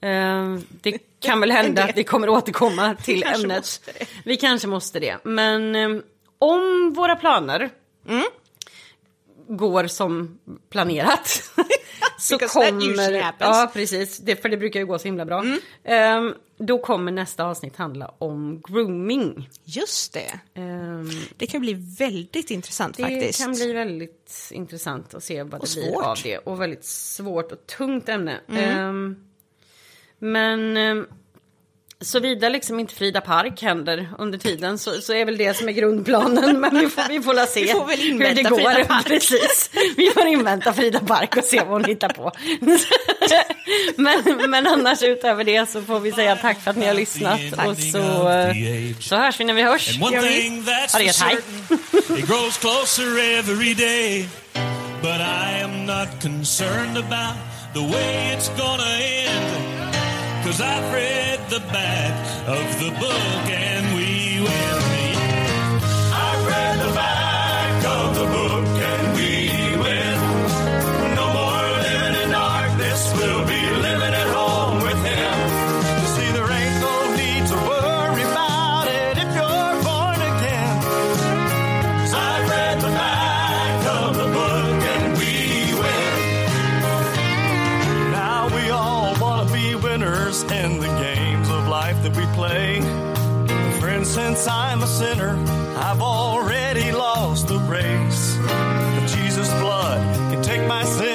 Speaker 3: Ehm, det kan väl hända att vi kommer återkomma till
Speaker 1: kanske
Speaker 3: ämnet. Vi kanske måste det. Men ehm, om våra planer
Speaker 1: Mm.
Speaker 3: går som planerat så kommer...
Speaker 1: Mm.
Speaker 3: Ja precis, det, för det brukar ju gå så himla bra. Ehm, då kommer nästa avsnitt handla om grooming.
Speaker 1: Just det.
Speaker 3: Ehm,
Speaker 1: Det kan bli väldigt intressant
Speaker 3: det
Speaker 1: faktiskt.
Speaker 3: kan bli väldigt intressant att se vad det
Speaker 1: Och
Speaker 3: blir
Speaker 1: svårt.
Speaker 3: av det. Och väldigt svårt och tungt ämne.
Speaker 1: Mm.
Speaker 3: Ehm, men um, såvida liksom inte Frida Park händer under tiden så, så är väl det som är grundplanen. Men vi får, vi får la se
Speaker 1: Vi får väl
Speaker 3: hur det går.
Speaker 1: Frida Park.
Speaker 3: Precis. Vi får invänta Frida Park och se vad hon hittar på. men, men annars utöver det så får vi säga tack för att ni har lyssnat. Och så, eh, så hörs vi när vi hörs. Ha det gött, hej.
Speaker 2: certain, it grows closer every day. But I am not concerned about the way it's gonna end. Cause I've read the back of the book and we will
Speaker 4: play. Friend, since I'm a sinner, I've already lost the race. But Jesus' blood can take my sin